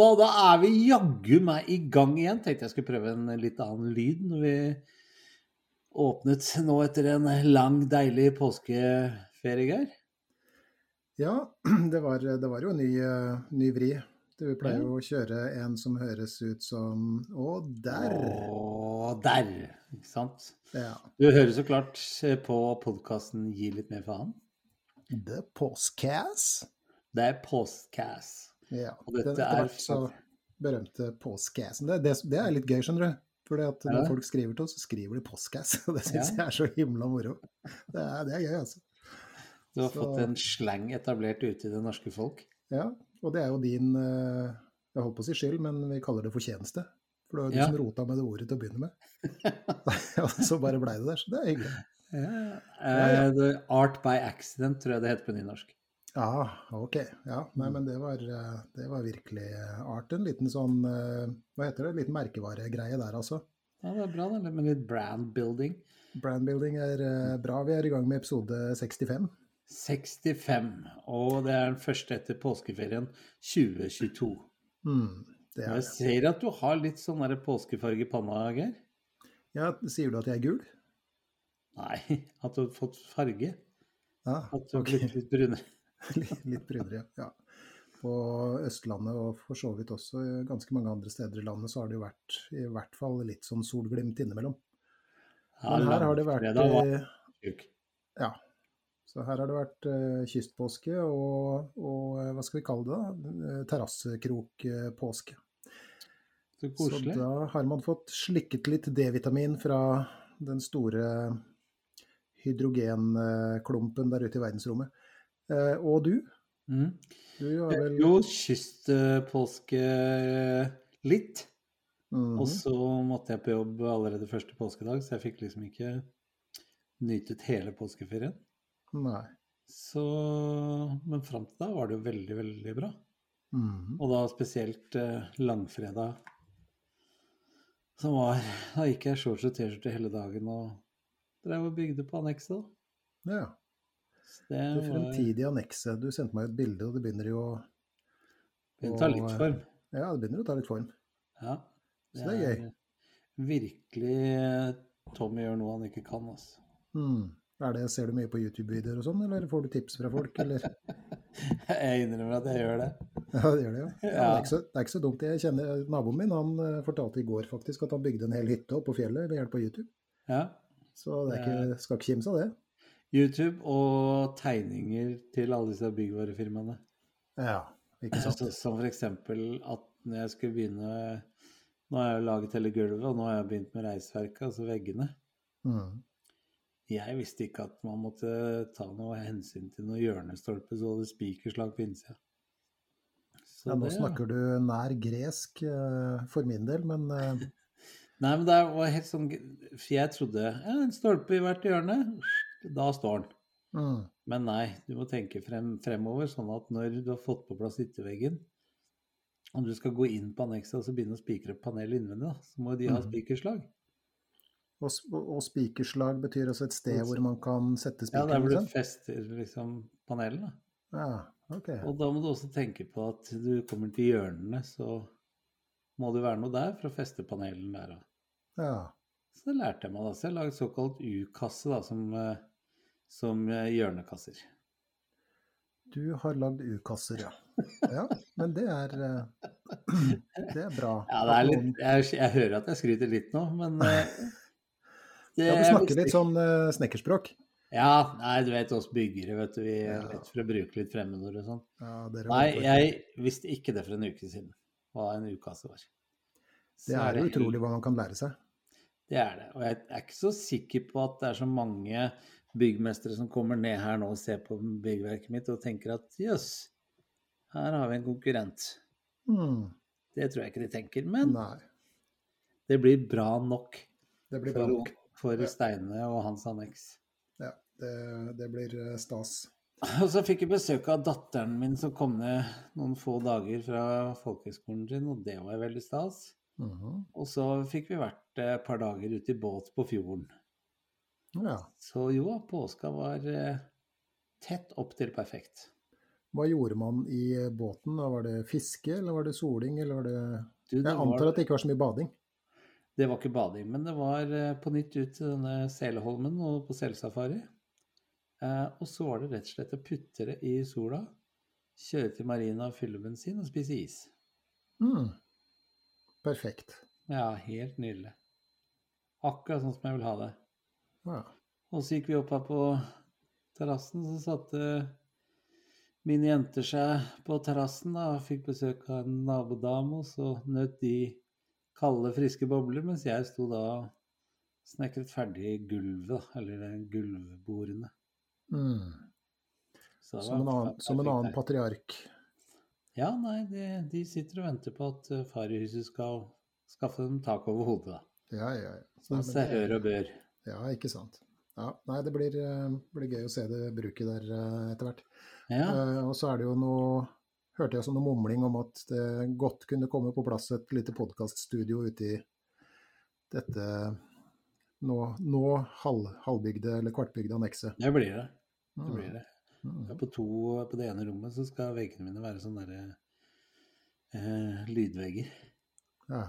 Da, da er vi jaggu meg i gang igjen. Tenkte jeg skulle prøve en litt annen lyd når vi åpnet nå etter en lang, deilig påskeferie, Geir. Ja, det var, det var jo ny, eh, ny vri. Du pleier jo å kjøre en som høres ut som Å, der! Å, der! Ikke sant? Ja. Du hører så klart på podkasten Gi litt mer faen. The Postcass. Det er postcast. Ja. Og dette den etter er hvert så berømte postcasten. Det, det, det er litt gøy, skjønner du. Fordi at når folk skriver til oss, så skriver de postcast. Og det syns Ja. jeg er så himla moro. Det er, det er gøy, altså. Du har Så- fått en slang etablert ute i det norske folk. Ja, og det er jo din eh, Jeg holdt på å si skyld, men vi kaller det fortjeneste. For det var du Ja. som rota med det ordet til å begynne med. og så bare blei det der. Så det er hyggelig. Ja. ja. Uh, the art by accident, tror jeg det heter på nynorsk. Ja, ok. Ja, nei, men det var, det var virkelig eh, art. En liten sånn eh, Hva heter det? En liten merkevaregreie der, altså. Ja, det er bra, det. Med litt brand building. Brandbuilding er eh, bra. Vi er i gang med episode 65. 65, og det er den første etter påskeferien 2022. Mm, det er Jeg ser at du har litt sånn påskefarge i panna, Geir. Ja, sier du at jeg er gul? Nei, at du har fått farge. Ja, At du har ok. blitt litt brunere. Litt litt ja. På Østlandet og for så vidt også ganske mange andre steder i landet så har det jo vært i hvert fall litt sånn solglimt innimellom. Men her har det vært eh. Ja. Så her har det vært eh, kystpåske og, og eh, hva skal vi kalle det da? Terrassekrokpåske. Så Så da har man fått slikket litt D-vitamin fra den store hydrogenklumpen der ute i verdensrommet. Eh, og du? Mm. Du har vel Jo, kystpåske litt. Mm. Og så måtte jeg på jobb allerede første påskedag, så jeg fikk liksom ikke nytet hele påskeferien. Nei. Så Men fram til da var det jo veldig, veldig bra. Mm. Og da spesielt eh, langfredag. Som var Da gikk jeg shorts og T-skjorte hele dagen og drev og bygde på annekset. Ja. Det Det fremtidige annekset. Du sendte meg et bilde, og det begynner jo å Begynner å ta litt form. Ja, det begynner å ta litt form. Ja. Så det er gøy. Virkelig eh, Tommy gjør noe han ikke kan, altså. Mm. Er det, ser du mye på YouTube-videoer og sånn, eller får du tips fra folk, eller? Jeg innrømmer at jeg gjør det. Ja, det gjør det, ja. ja. Det, er så, det er ikke så dumt. Jeg kjenner Naboen min han eh, fortalte i går faktisk at han bygde en hel hytte oppe på fjellet ved hjelp av YouTube. Ja. Så det ikke, skal ikke kimse av det. YouTube og tegninger til alle disse byggvarefirmaene. Ja, ikke sant. Så, som eksempel at når jeg skulle begynne Nå har jeg jo laget hele gulvet, og nå har jeg begynt med reisverket, altså veggene. Mm. Jeg visste ikke at man måtte ta noe hensyn til noen hjørnestolper så hadde spikerslag på innsida. Så Ja, nå det- snakker du nær gresk eh, for min del, men eh, Nei, men det var helt sånn For jeg trodde ja, en stolpe i hvert hjørne, da står den. mm. Men nei, du må tenke frem, fremover, sånn at når du har fått på plass ytterveggen, og du skal gå inn på annekset og så begynne å spikre opp panelet innvendig, så må de ha Mhm. spikerslag. Og, og spikerslag betyr altså et sted hvor man kan sette Ja, der hvor du fester liksom panelet. da. Ja, ok. Og da må du også tenke på at du kommer til hjørnene, så må det være noe der for å feste panelen der. òg. Ja. Så det lærte jeg meg da. Så jeg laget såkalt U-kasse da, som, eh, som eh, hjørnekasser. Du har lagd U-kasser, ja. Ja, men det er eh, Det er bra. Ja, det er litt, jeg, jeg hører at jeg skryter litt nå, men eh, det Ja, du snakker litt sånn uh, snekkerspråk. Ja, nei, du vet oss byggere, vet du. Vi er lett for å bruke litt fremmedord og sånn. Ja, Nei, jeg visste ikke det for en uke siden, hva en ukasse var. Det er jo utrolig hva man kan lære seg. Det er det. Og jeg er ikke så sikker på at det er så mange byggmestere som kommer ned her nå og ser på byggverket mitt og tenker at jøss, her har vi en konkurrent. Mm. Det tror jeg ikke de tenker, men Nei. det blir bra nok Det blir bra for, nok. for. Steine og hans anneks. Ja, det, det blir eh, stas. Og så fikk jeg besøk av datteren min som kom ned noen få dager fra folkehøgskolen sin, og det var veldig stas. Mhm. Og så fikk vi vært eh, et par dager ute i båt på fjorden. Ja. Så jo, påska var eh, tett opp til perfekt. Hva gjorde man i eh, båten? Var det fiske, eller var det soling, eller var det Du, det, Jeg antar var, at det ikke var så mye bading. det var ikke bading, men det var eh, på nytt ut til denne Seleholmen og på selsafari. Og så var det rett og slett å putte det i sola, kjøre til marina og fylle bensin og spise is. Mm. Perfekt. Ja, helt nydelig. Akkurat sånn som jeg vil ha det. Ja. Og så gikk vi opp her på terrassen, så satte mine jenter seg på terrassen og fikk besøk av en nabodame, og så nøt de kalde, friske bobler, mens jeg sto da og snekret ferdig gulvet, eller de gulvbordene. Mm. Som, en annen, som en annen patriark. Ja, nei, de, de sitter og venter på at eh, far i huset skal skaffe dem tak over hodet, da. Ja, ja, ja. Som men seg det- hør og bør. Ja, ikke sant. Ja, nei, det blir, eh, blir gøy å se det bruket der eh, etter hvert. Ja, Uh, og så er det jo noe Hørte jeg sånn noe mumling om at det godt kunne komme på plass et lite podkaststudio ute i dette nå, nå halv, halvbygde eller kvartbygde annekset. det blir det. Det Mm, blir det. mm. Ja, på, to, på det ene rommet så skal veggene mine være sånne derre eh, lydvegger. Ja.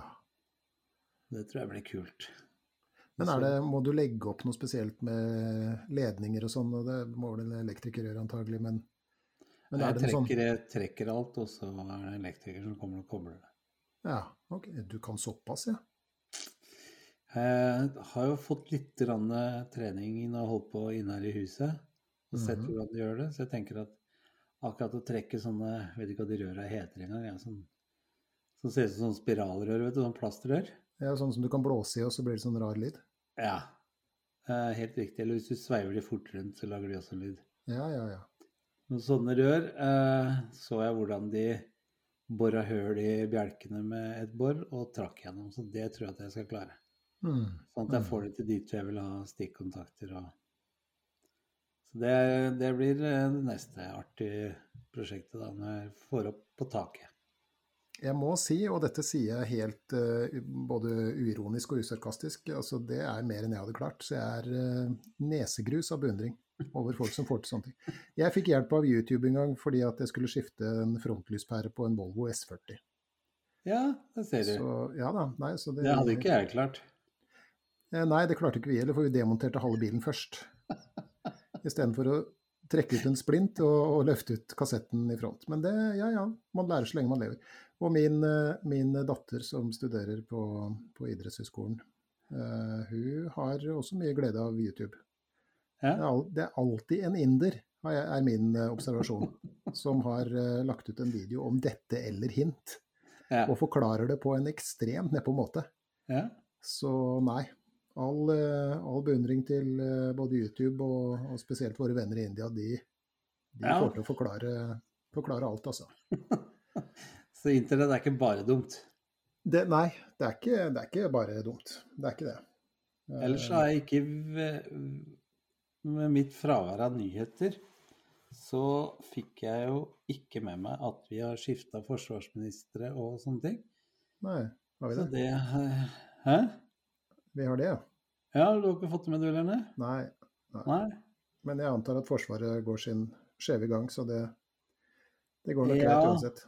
Det tror jeg blir kult. Men er det, må du legge opp noe spesielt med ledninger og sånn? og Det må vel en elektriker gjøre antagelig, men, men er jeg, sånn trekker, jeg trekker alt, og så er det en elektriker som kommer og kobler det. Ja, ok, du kan såpass, ja. Jeg har jo fått litt trening når jeg holdt på inne her i huset, og sett Mhm. hvordan de gjør det. Så jeg tenker at akkurat å trekke sånne Jeg vet ikke hva de røra heter engang. Ja, sånn, som ser ut som sånn spiralrør, vet du. Sånn plastrør. Ja. Sånn som du kan blåse i, og så blir det sånn rar lyd. Ja. eh, Helt riktig. Eller hvis du sveiver de fort rundt, så lager de også en lyd. Ja, ja, ja. Noen sånne rør eh, så jeg hvordan de bora høl i bjelkene med et bor og trakk gjennom. Så det tror jeg at jeg skal klare. Mm. Sånn at jeg Mm. får det til dit jeg vil ha stikkontakter og Så det, det blir eh, det neste artige prosjektet da, når jeg får opp på taket. Jeg må si, og dette sier jeg helt uh, både uironisk og usarkastisk, altså det er mer enn jeg hadde klart. Så jeg er uh, nesegrus av beundring over folk som får til sånne ting. Jeg fikk hjelp av YouTube en gang fordi at jeg skulle skifte en frontlyspære på en Volvo S40. Ja, det ser du. Så ja da, nei, så det Det hadde ikke jeg klart. Eh, Nei, det klarte ikke vi heller, for vi demonterte halve bilen først. Istedenfor å trekke ut en splint og, og løfte ut kassetten i front. Men det, ja ja, man lærer så lenge man lever. Og min, eh, min datter som studerer på, på idrettshøyskolen, uh, hun har også mye glede av YouTube. Det er, det er alltid en inder, er min eh, observasjon, som har uh, lagt ut en video om dette eller hint, Ja. og forklarer det på en ekstremt nedpå måte. ja. Så nei. All, eh, all beundring til eh, både YouTube og, og spesielt våre venner i India. De, de Ja. får til å forklare, forklare alt, altså. Så internett er ikke bare dumt. Det, nei, det er, ikke, det er ikke bare dumt. Det er ikke det. Eh, Ellers så er jeg ikke Med mitt fravær av nyheter, så fikk jeg jo ikke med meg at vi har skifta forsvarsministre og sånne ting. Nei, har vi Så det? det eh, Hæ? Vi har det, ja. Ja, du har ikke fått det med du, Lene? Nei. Nei? Men jeg antar at Forsvaret går sin skjeve gang, så det, det går nok greit Ja. uansett.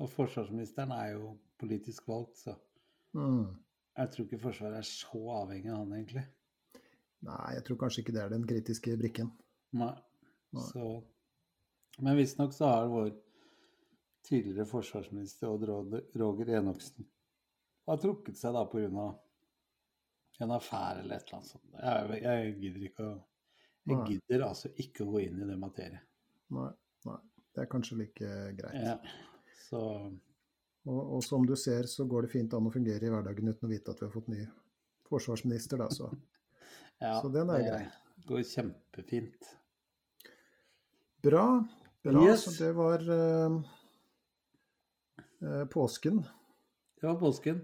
Og forsvarsministeren er jo politisk valgt, så Mm. jeg tror ikke Forsvaret er så avhengig av han, egentlig. Nei, jeg tror kanskje ikke det er den kritiske brikken. Nei. Nei. Så Men visstnok så har vår tidligere forsvarsminister Odd Roger Enoksen har trukket seg da pga. En affære eller et eller annet sånt. Jeg, jeg gidder ikke å Jeg Nei. gidder altså ikke å gå inn i det materiet. Nei, nei. Det er kanskje like greit. Ja. Så Og, og som du ser, så går det fint an å fungere i hverdagen uten å vite at vi har fått ny forsvarsminister, da, så, ja, så den er det- går kjempefint. Bra. Bra. Yes. Så det var eh, påsken. Det var påsken.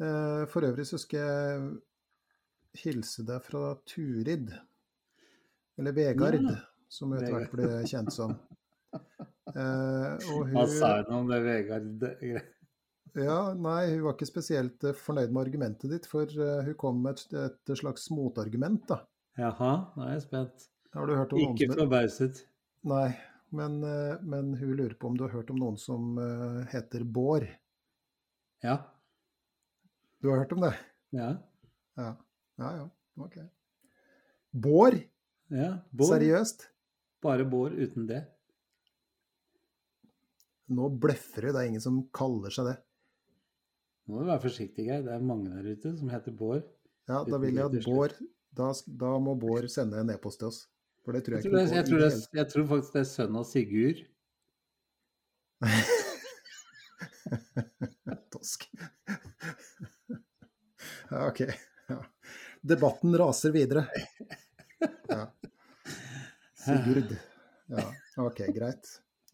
Eh, for øvrig så skal jeg hilse deg fra Turid. Eller Vegard, Ja, som etter hvert ble kjent som. Eh, og Hva sa hun hun om det, Vegard? Ja, nei, hun var ikke spesielt eh, fornøyd med argumentet ditt, for eh, hun kom med et, et slags motargument, da. Jaha, nå er jeg spent. Har du hørt om Ikke forbauset. Nei, men, eh, men hun lurer på om du har hørt om noen som heter Bård. Ja. Du har hørt om det? Ja. Ja. Ja, ja. Ok. Bår? ja. bår. Seriøst? Bare bår uten det. Nå bløffer du, det er ingen som kaller seg det. Nå må du være forsiktig, Geir. Det er mange der ute som heter Bård. Ja, da vil jeg at. Bård da, da må Bård sende en e-post til oss. For det tror Jeg jeg, tror, ikke jeg, noe tror det, det jeg tror faktisk det er sønnen av Sigurd. Tosk. Ja, ok. Debatten raser videre. Ja. Sigurd. Ja, ok, greit.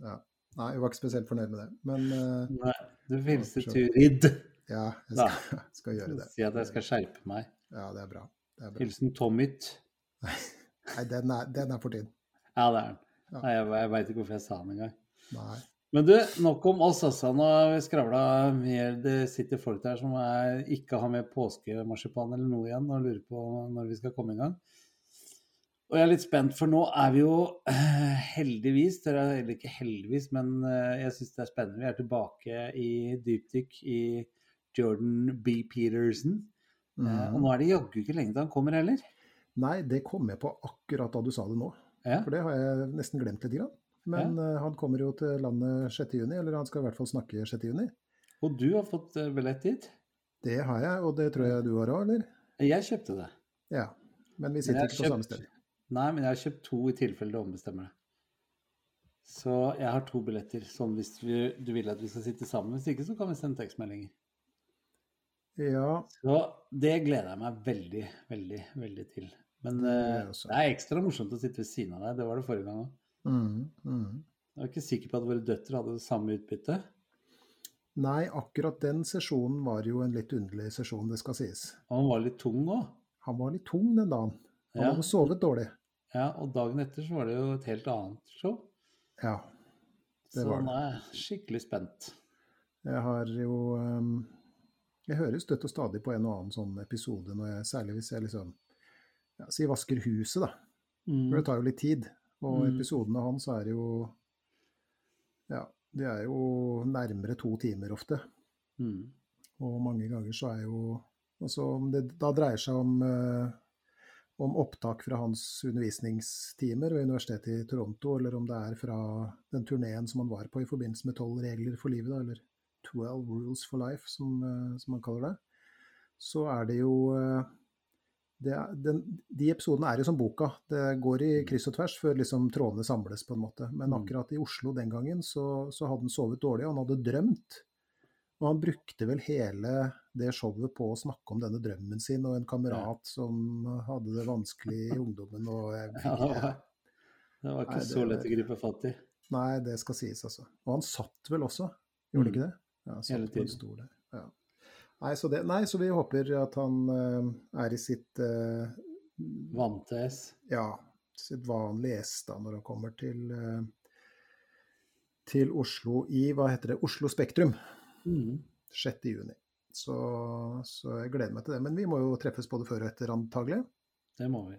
Ja. Nei, hun var ikke spesielt fornøyd med det. Men uh, Nei, du får hilse Ja, for så Turid. ja, jeg skal, skal gjøre det. Si at jeg skal skjerpe meg. Ja, det er bra. Det er bra. Hilsen Tommyt. Nei, den er, den er for tynn. Ja, det er den. Ja. Nei, jeg, jeg veit ikke hvorfor jeg sa den engang. Nei. Men du, nok om har vi skravla mer. Det sitter folk der som er, ikke har med påskemarsipan eller noe igjen og lurer på når vi skal komme i gang. Og jeg er litt spent, for nå er vi jo eh, heldigvis, det er ikke heldigvis, men eh, jeg syns det er spennende. Vi er tilbake i dypdykk i Jordan B. Peterson. Mm. og nå er det jaggu ikke lenge til han kommer heller. Nei, det kom jeg på akkurat da du sa det nå. Ja, For det har jeg nesten glemt litt. Grann. Men eh, han kommer jo til landet 6. juni, eller han skal i hvert fall snakke 6. juni. Og du har fått eh, billett dit. Det har jeg, og det tror jeg du har òg, eller? Jeg kjøpte det. Ja. Men vi sitter men ikke på samme sted. Nei, men jeg har kjøpt to i tilfelle du ombestemmer deg. Så jeg har to billetter, sånn hvis vi, du vil at vi skal sitte sammen. Hvis ikke, så kan vi sende tekstmeldinger. Ja, Så det gleder jeg meg veldig, veldig, veldig til. Men Det gjør eh, det er ekstra morsomt å sitte ved siden av deg. Det var det forrige gang òg. Mm, mm. Jeg var ikke sikker på at våre døtre hadde det samme utbytte. Nei, akkurat den sesjonen var jo en litt underlig sesjon, det skal sies. Og han var litt tung òg. Han var litt tung den dagen. Han Ja. hadde sovet dårlig. ja, og dagen etter så var det jo et helt annet show. Ja. Det Så var nå det. er jeg skikkelig spent. Jeg har jo um, Jeg hører støtt og stadig på en og annen sånn episode, når jeg, særlig hvis jeg liksom ja, Si vasker huset, da. Mm. For det tar jo litt tid. Og Mm. episodene hans er jo Ja, de er jo nærmere to timer ofte. Mm. Og mange ganger så er jo Altså om det da dreier seg om eh, om opptak fra hans undervisningstimer ved Universitetet i Toronto, eller om det er fra den turneen som han var på i forbindelse med tolv regler for livet, da, eller 12 rules for life, som, eh, som han kaller det, så er det jo eh, det den, De episodene er jo som boka. Det går i kryss og tvers før liksom trådene samles, på en måte. Men Mm. akkurat i Oslo den gangen så, så hadde han sovet dårlig, og han hadde drømt. Og han brukte vel hele det showet på å snakke om denne drømmen sin, og en kamerat som hadde det vanskelig i ungdommen. Og Ja, det var, ikke Nei, det så lett å gripe fatt i. Nei, det skal sies, altså. Og han satt vel også, gjorde han ikke det? Ja, satt Mm. Hele tiden. på en stol der. Ja. Nei, så det, nei, så vi håper at han uh, er i sitt uh, Vante S. ja, sitt vanlige S da, når han kommer til, uh, til Oslo i, hva heter det, Oslo Spektrum. Mm. 6. juni. Så, så jeg gleder meg til det. Men vi må jo treffes både før og etter, antagelig. Det må vi.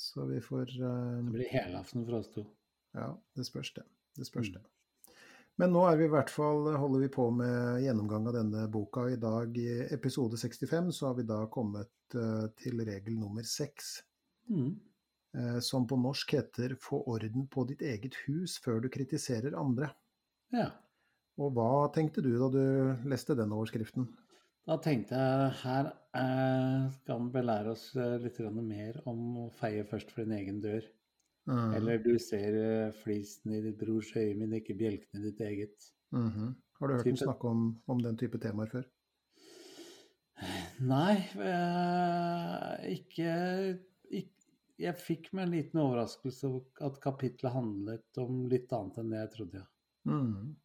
Så vi får uh, Det blir helaften for oss to. Ja, det spørs det. Det spørs Mm. det. Men nå er vi i hvert fall, holder vi på med gjennomgang av denne boka. I dag, i episode 65, så har vi da kommet eh, til regel nummer seks. Mm. eh, som på norsk heter 'Få orden på ditt eget hus før du kritiserer andre'. Ja. Og hva tenkte du da du leste den overskriften? Da tenkte jeg her eh, skal vi belære oss litt mer om å feie først for din egen dør. Mm. Eller du ser eh, flisen i ditt brors øye, men ikke bjelken i ditt eget. Mhm. Har du hørt Type- snakke om, om den type temaer før? Nei, eh, ikke, ikke jeg fikk meg en liten overraskelse over at kapitlet handlet om litt annet enn det jeg trodde. Ja. Mm.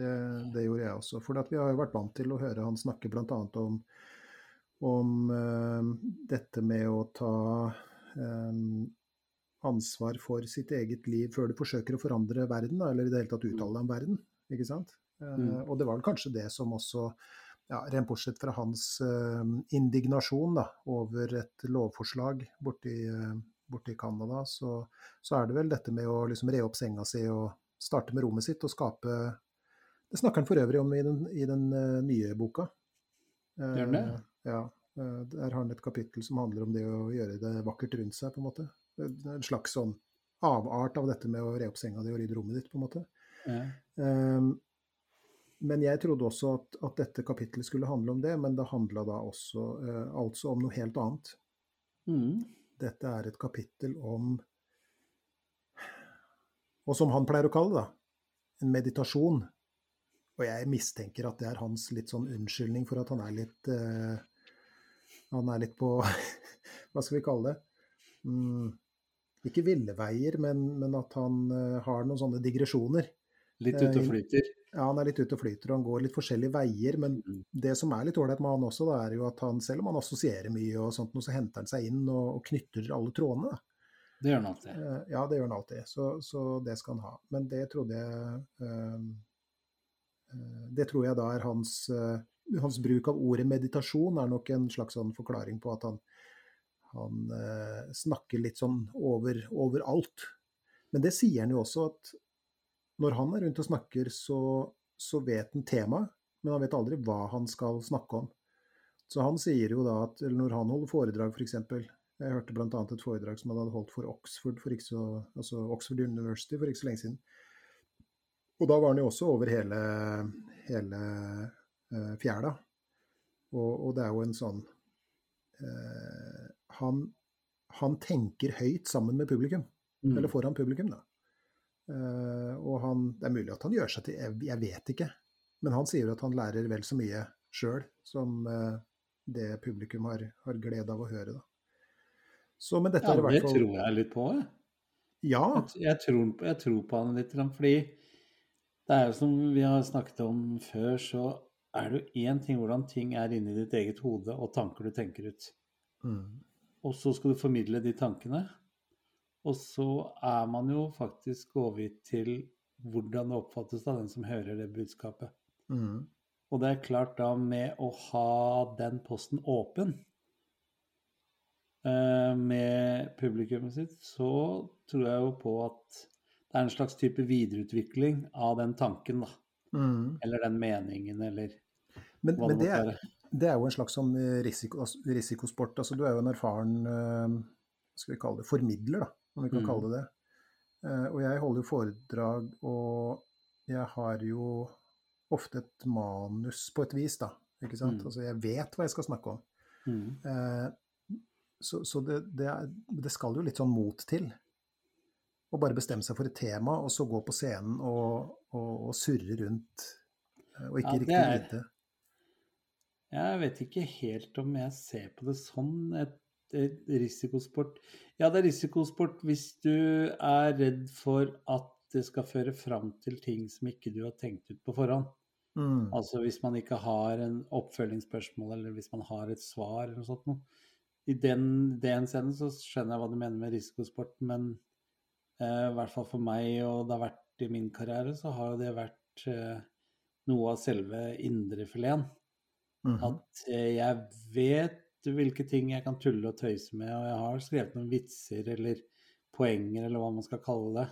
Det, det, gjorde jeg også. For vi har jo vært vant til å høre han snakke bl.a. om, om uh, dette med å ta um, ansvar for sitt eget liv før du forsøker å forandre verden, eller i det hele tatt uttale deg om verden. ikke sant? Uh, mm. Og det var vel kanskje det som også ja, Rent bortsett fra hans uh, indignasjon da, over et lovforslag borti, uh, borti Canada, så, så, er det vel dette med å liksom re opp senga si og starte med rommet sitt og skape Det snakker han for øvrig om i den, i den uh, nye boka. Gjør han det? Ja. Der har han et kapittel som handler om det å gjøre det vakkert rundt seg, på en måte. En slags sånn avart av dette med å re opp senga di og rydde rommet ditt, på en måte. Ja. Um, men jeg trodde også at, at, dette kapittelet skulle handle om det, men det handla da også uh, altså om noe helt annet. Mm. Dette er et kapittel om Og som han pleier å kalle det, en meditasjon. Og jeg mistenker at det er hans litt sånn unnskyldning for at han er litt uh, Han er litt på Hva skal vi kalle det? Mm, ikke ville veier, men, men at han uh, har noen sånne digresjoner. Litt ute og flyter? Ja, han er litt ute og flyter, og han går litt forskjellige veier. Men mm. det som er litt ålreit med han også, da, er jo at han, selv om han assosierer mye, og sånt, så henter han seg inn og, og knytter alle trådene. Da. Det gjør han alltid. Eh, ja, det gjør han alltid. Så, så det skal han ha. Men det trodde jeg Det tror jeg da er hans Hans bruk av ordet meditasjon er nok en slags sånn forklaring på at han, han eh, snakker litt sånn over, overalt. Men det sier han jo også at når han er rundt og snakker, så, så vet han temaet, men han vet aldri hva han skal snakke om. Så han sier jo da at når han holder foredrag, f.eks. Jeg hørte bl.a. et foredrag som han hadde holdt for Oxford, for så, altså Oxford University for ikke så lenge siden. Og da var han jo også over hele, hele eh, fjæra. Og, og, det er jo en sånn uh, han, han, tenker høyt sammen med publikum. Mm. Eller foran publikum, da. Uh, og han, det er mulig at han gjør seg til jeg, jeg, vet ikke. Men han sier at han lærer vel så mye sjøl som uh, det publikum har, har, glede av å høre. Da. Så, men dette ja, er i hvert fall Det tror jeg litt på. Jeg. Ja. Jeg, jeg, tror, jeg, tror, på han litt, fordi det er jo som vi har snakket om før, så er det jo én ting hvordan ting er inni ditt eget hode, og tanker du tenker ut. Mm. Og så skal du formidle de tankene. Og så er man jo faktisk overgitt til hvordan det oppfattes av den som hører det budskapet. Mm. Og det er klart da med å ha den posten åpen eh, med publikummet sitt, så tror jeg jo på at det er en slags type videreutvikling av den tanken, da. Mm. Eller den meningen, eller men, hva det måtte være. Det er jo en slags sånn risiko, risikosport. Altså, du er jo en erfaren uh, skal vi kalle det, formidler, da om vi kan mm. kalle det det. Uh, og jeg holder jo foredrag, og jeg har jo ofte et manus på et vis, da. Ikke sant? Mm. Altså jeg vet hva jeg skal snakke om. Mm. Så, så det, det, er, det, skal jo litt sånn mot til. Å bare bestemme seg for et tema, og så gå på scenen og, og, og surre rundt og ikke ja, riktig vite. Jeg vet ikke helt om jeg ser på det sånn. Et risikosport Ja, det er risikosport hvis du er redd for at det skal føre fram til ting som ikke du har tenkt ut på forhånd. Mm. Altså hvis man ikke har en oppfølgingsspørsmål, eller hvis man har et svar eller noe sånt noe. I den, den scenen så skjønner jeg hva du mener med risikosport, men eh, i hvert fall for meg, og det har vært i min karriere, så har jo det vært eh, noe av selve indrefileten. Mm -hmm. At eh, jeg vet hvilke ting jeg kan tulle og tøyse med. Og jeg har skrevet noen vitser eller poenger, eller hva man skal kalle det.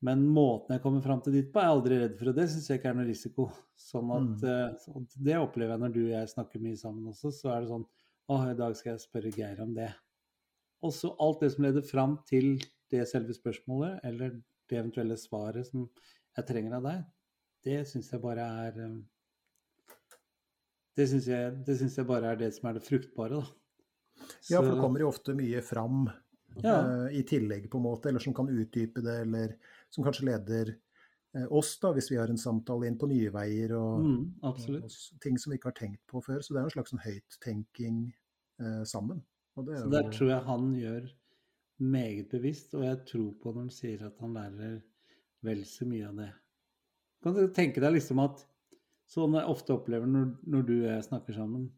Men måten jeg kommer fram til dit på, er jeg aldri redd for, og det syns jeg ikke er noe risiko. Sånn at, mm. uh, Det opplever jeg når du og jeg snakker mye sammen også. Så er det sånn Å, i dag skal jeg spørre Geir om det. Og så alt det som leder fram til det selve spørsmålet, eller det eventuelle svaret som jeg trenger av deg, det syns jeg bare er um, det syns jeg, jeg, bare er det som er det fruktbare, da. Så, ja, for det kommer jo ofte mye fram ja. uh, i tillegg, på en måte, eller som kan utdype det, eller som kanskje leder uh, oss, da, hvis vi har en samtale inn på nye veier og, mm, og, ting som vi ikke har tenkt på før. Så det er en slags sånn høyttenking uh, sammen. så der tror jeg han gjør meget bevisst, og jeg tror på når han sier at han lærer vel så mye av det. Kan du tenke deg liksom at sånn jeg ofte opplever når, når du og jeg snakker sammen,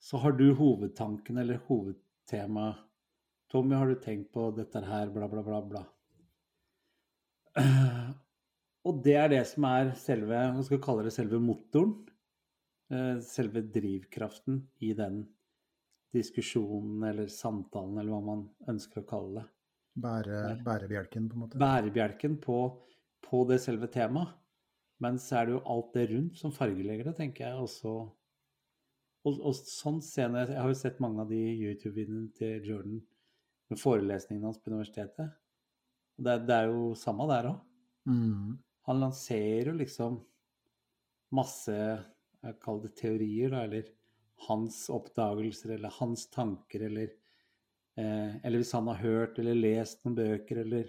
så har du hovedtanken eller hovedtemaet. Tommy, har du tenkt på dette her, bla, bla, bla, bla. Og det er det som er selve, hva skal vi kalle det, selve motoren. eh, Selve drivkraften i den diskusjonen eller samtalen, eller hva man ønsker å kalle det. Bære, bærebjelken, på en måte. Bærebjelken på, på det selve temaet. Men så er det jo alt det rundt som fargelegger det, tenker jeg. Også, og, og sånn scene, jeg har jo sett mange av de YouTube-videoene til Jordan med forelesningene hans på universitetet. Og det, det er jo samme der òg. Mm. Han lanserer jo liksom masse jeg kaller det teorier, da, eller hans oppdagelser, eller hans tanker, eller eh, Eller hvis han har hørt eller lest noen bøker, eller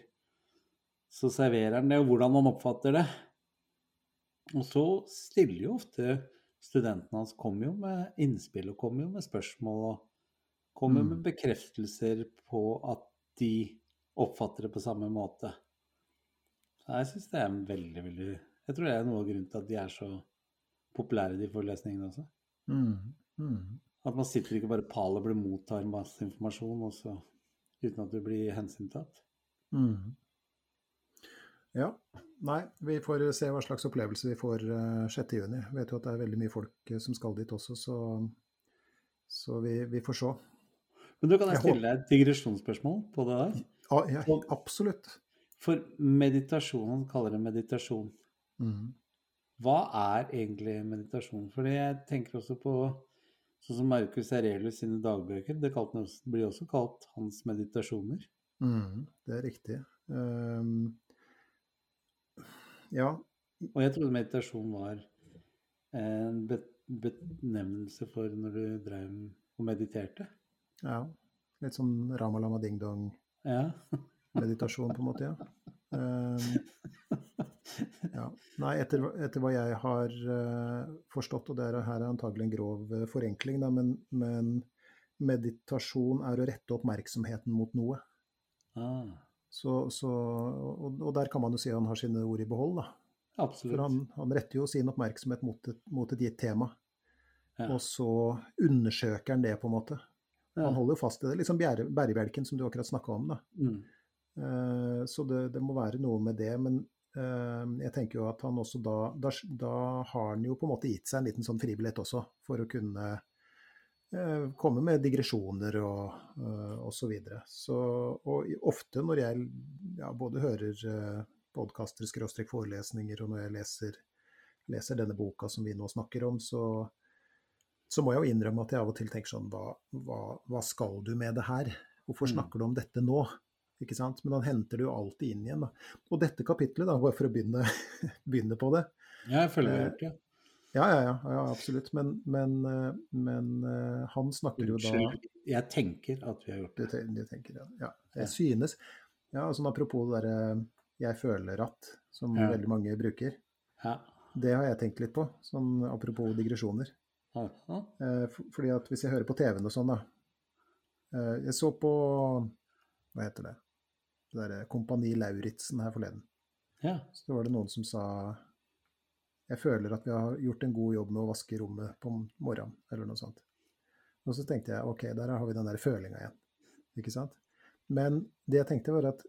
Så serverer han det, og hvordan han oppfatter det. Og så stiller jo ofte studentene hans kommer jo med innspill og kommer jo med spørsmål og kommer Mm. med bekreftelser på at de oppfatter det på samme måte. Så jeg syns det er en veldig, veldig Jeg tror det er noe av grunnen til at de er så populære, de forelesningene også. Mm. Mm. At man sitter ikke bare pal og blir mottar masse informasjon også, uten at du blir hensyntatt. Mm. Ja. Nei, vi får se hva slags opplevelse vi får eh, 6. juni. Vet jo at det er veldig mye folk eh, som skal dit også, så, så vi, vi får se. Men du kan jeg stille deg et digresjonsspørsmål på det der? Ja, ja, absolutt. For meditasjon, han kaller det meditasjon. Mm. Hva er egentlig meditasjon? Fordi jeg tenker også på sånn som Marcus Aurelius sine dagbøker. Det blir også kalt hans meditasjoner. Mm. Det er riktig. Um, ja, Og jeg trodde meditasjon var en be benevnelse for når du drev og mediterte. ja. Litt sånn Ramalama Ding Dong-meditasjon, Ja. på en måte, ja. Um, ja. Nei, etter, etter hva jeg har uh, forstått, og det er, her er antagelig en grov uh, forenkling, da, men, men meditasjon er å rette oppmerksomheten mot noe. Ah, Så, så, og, og der kan man jo si han har sine ord i behold, da. absolutt. For han, han retter jo sin oppmerksomhet mot et, mot et gitt tema, Ja. og så undersøker han det, på en måte. Ja. Han holder jo fast i det. Litt som bjære- bærebjelken som du akkurat snakka om, da. Mm. Uh, Så det, det må være noe med det. Men uh, jeg tenker jo at han også da, da Da har han jo på en måte gitt seg en liten sånn fribillett også, for å kunne komme med digresjoner og, uh, og så videre. Så, og ofte når jeg ja, både hører uh, podkaster, skråstrek forelesninger, og når jeg leser, leser denne boka som vi nå snakker om, så, så må jeg jo innrømme at jeg av og til tenker sånn Hva, hva, hva skal du med det her? Hvorfor Mm. snakker du om dette nå? Ikke sant? Men han henter det jo alltid inn igjen. Da. Og dette kapitlet, da, bare for å begynne, begynne på det Ja, jeg føler Eh, det. Ja, ja, ja, ja absolutt. Men, men, eh, men eh, han snakker jo da. Jeg tenker at vi har gjort det. du tenker, ja. ja. Ja. Jeg synes Ja, sånn apropos det derre 'jeg føler at', som Ja. veldig mange bruker. Ja. Det har jeg tenkt litt på, sånn apropos digresjoner. Ja. ja. Eh, fordi at hvis jeg hører på TV-en og sånn, da Jeg så på Hva heter det? Det derre Kompani Lauritzen her forleden. ja. Så var det noen som sa Jeg føler at vi har gjort en god jobb med å vaske rommet på morgenen, eller noe sånt. Og så tenkte jeg ok, der har vi den der følinga igjen. Ikke sant? Men det jeg tenkte var at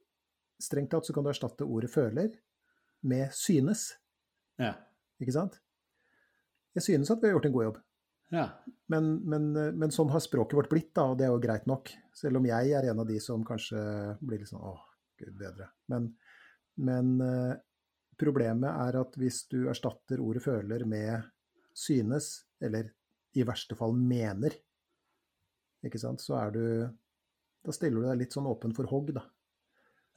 strengt tatt så kan du erstatte ordet føler med synes. Ja. Ikke sant? Jeg synes at vi har gjort en god jobb. ja. Men, men, men sånn har språket vårt blitt, da, og det er jo greit nok. Selv om jeg er en av de som kanskje blir litt sånn åh, gud bedre. Men, men eh, problemet er at hvis du erstatter ordet føler med synes, eller i verste fall mener, ikke sant, så er du Da stiller du deg litt sånn åpen for hogg, da.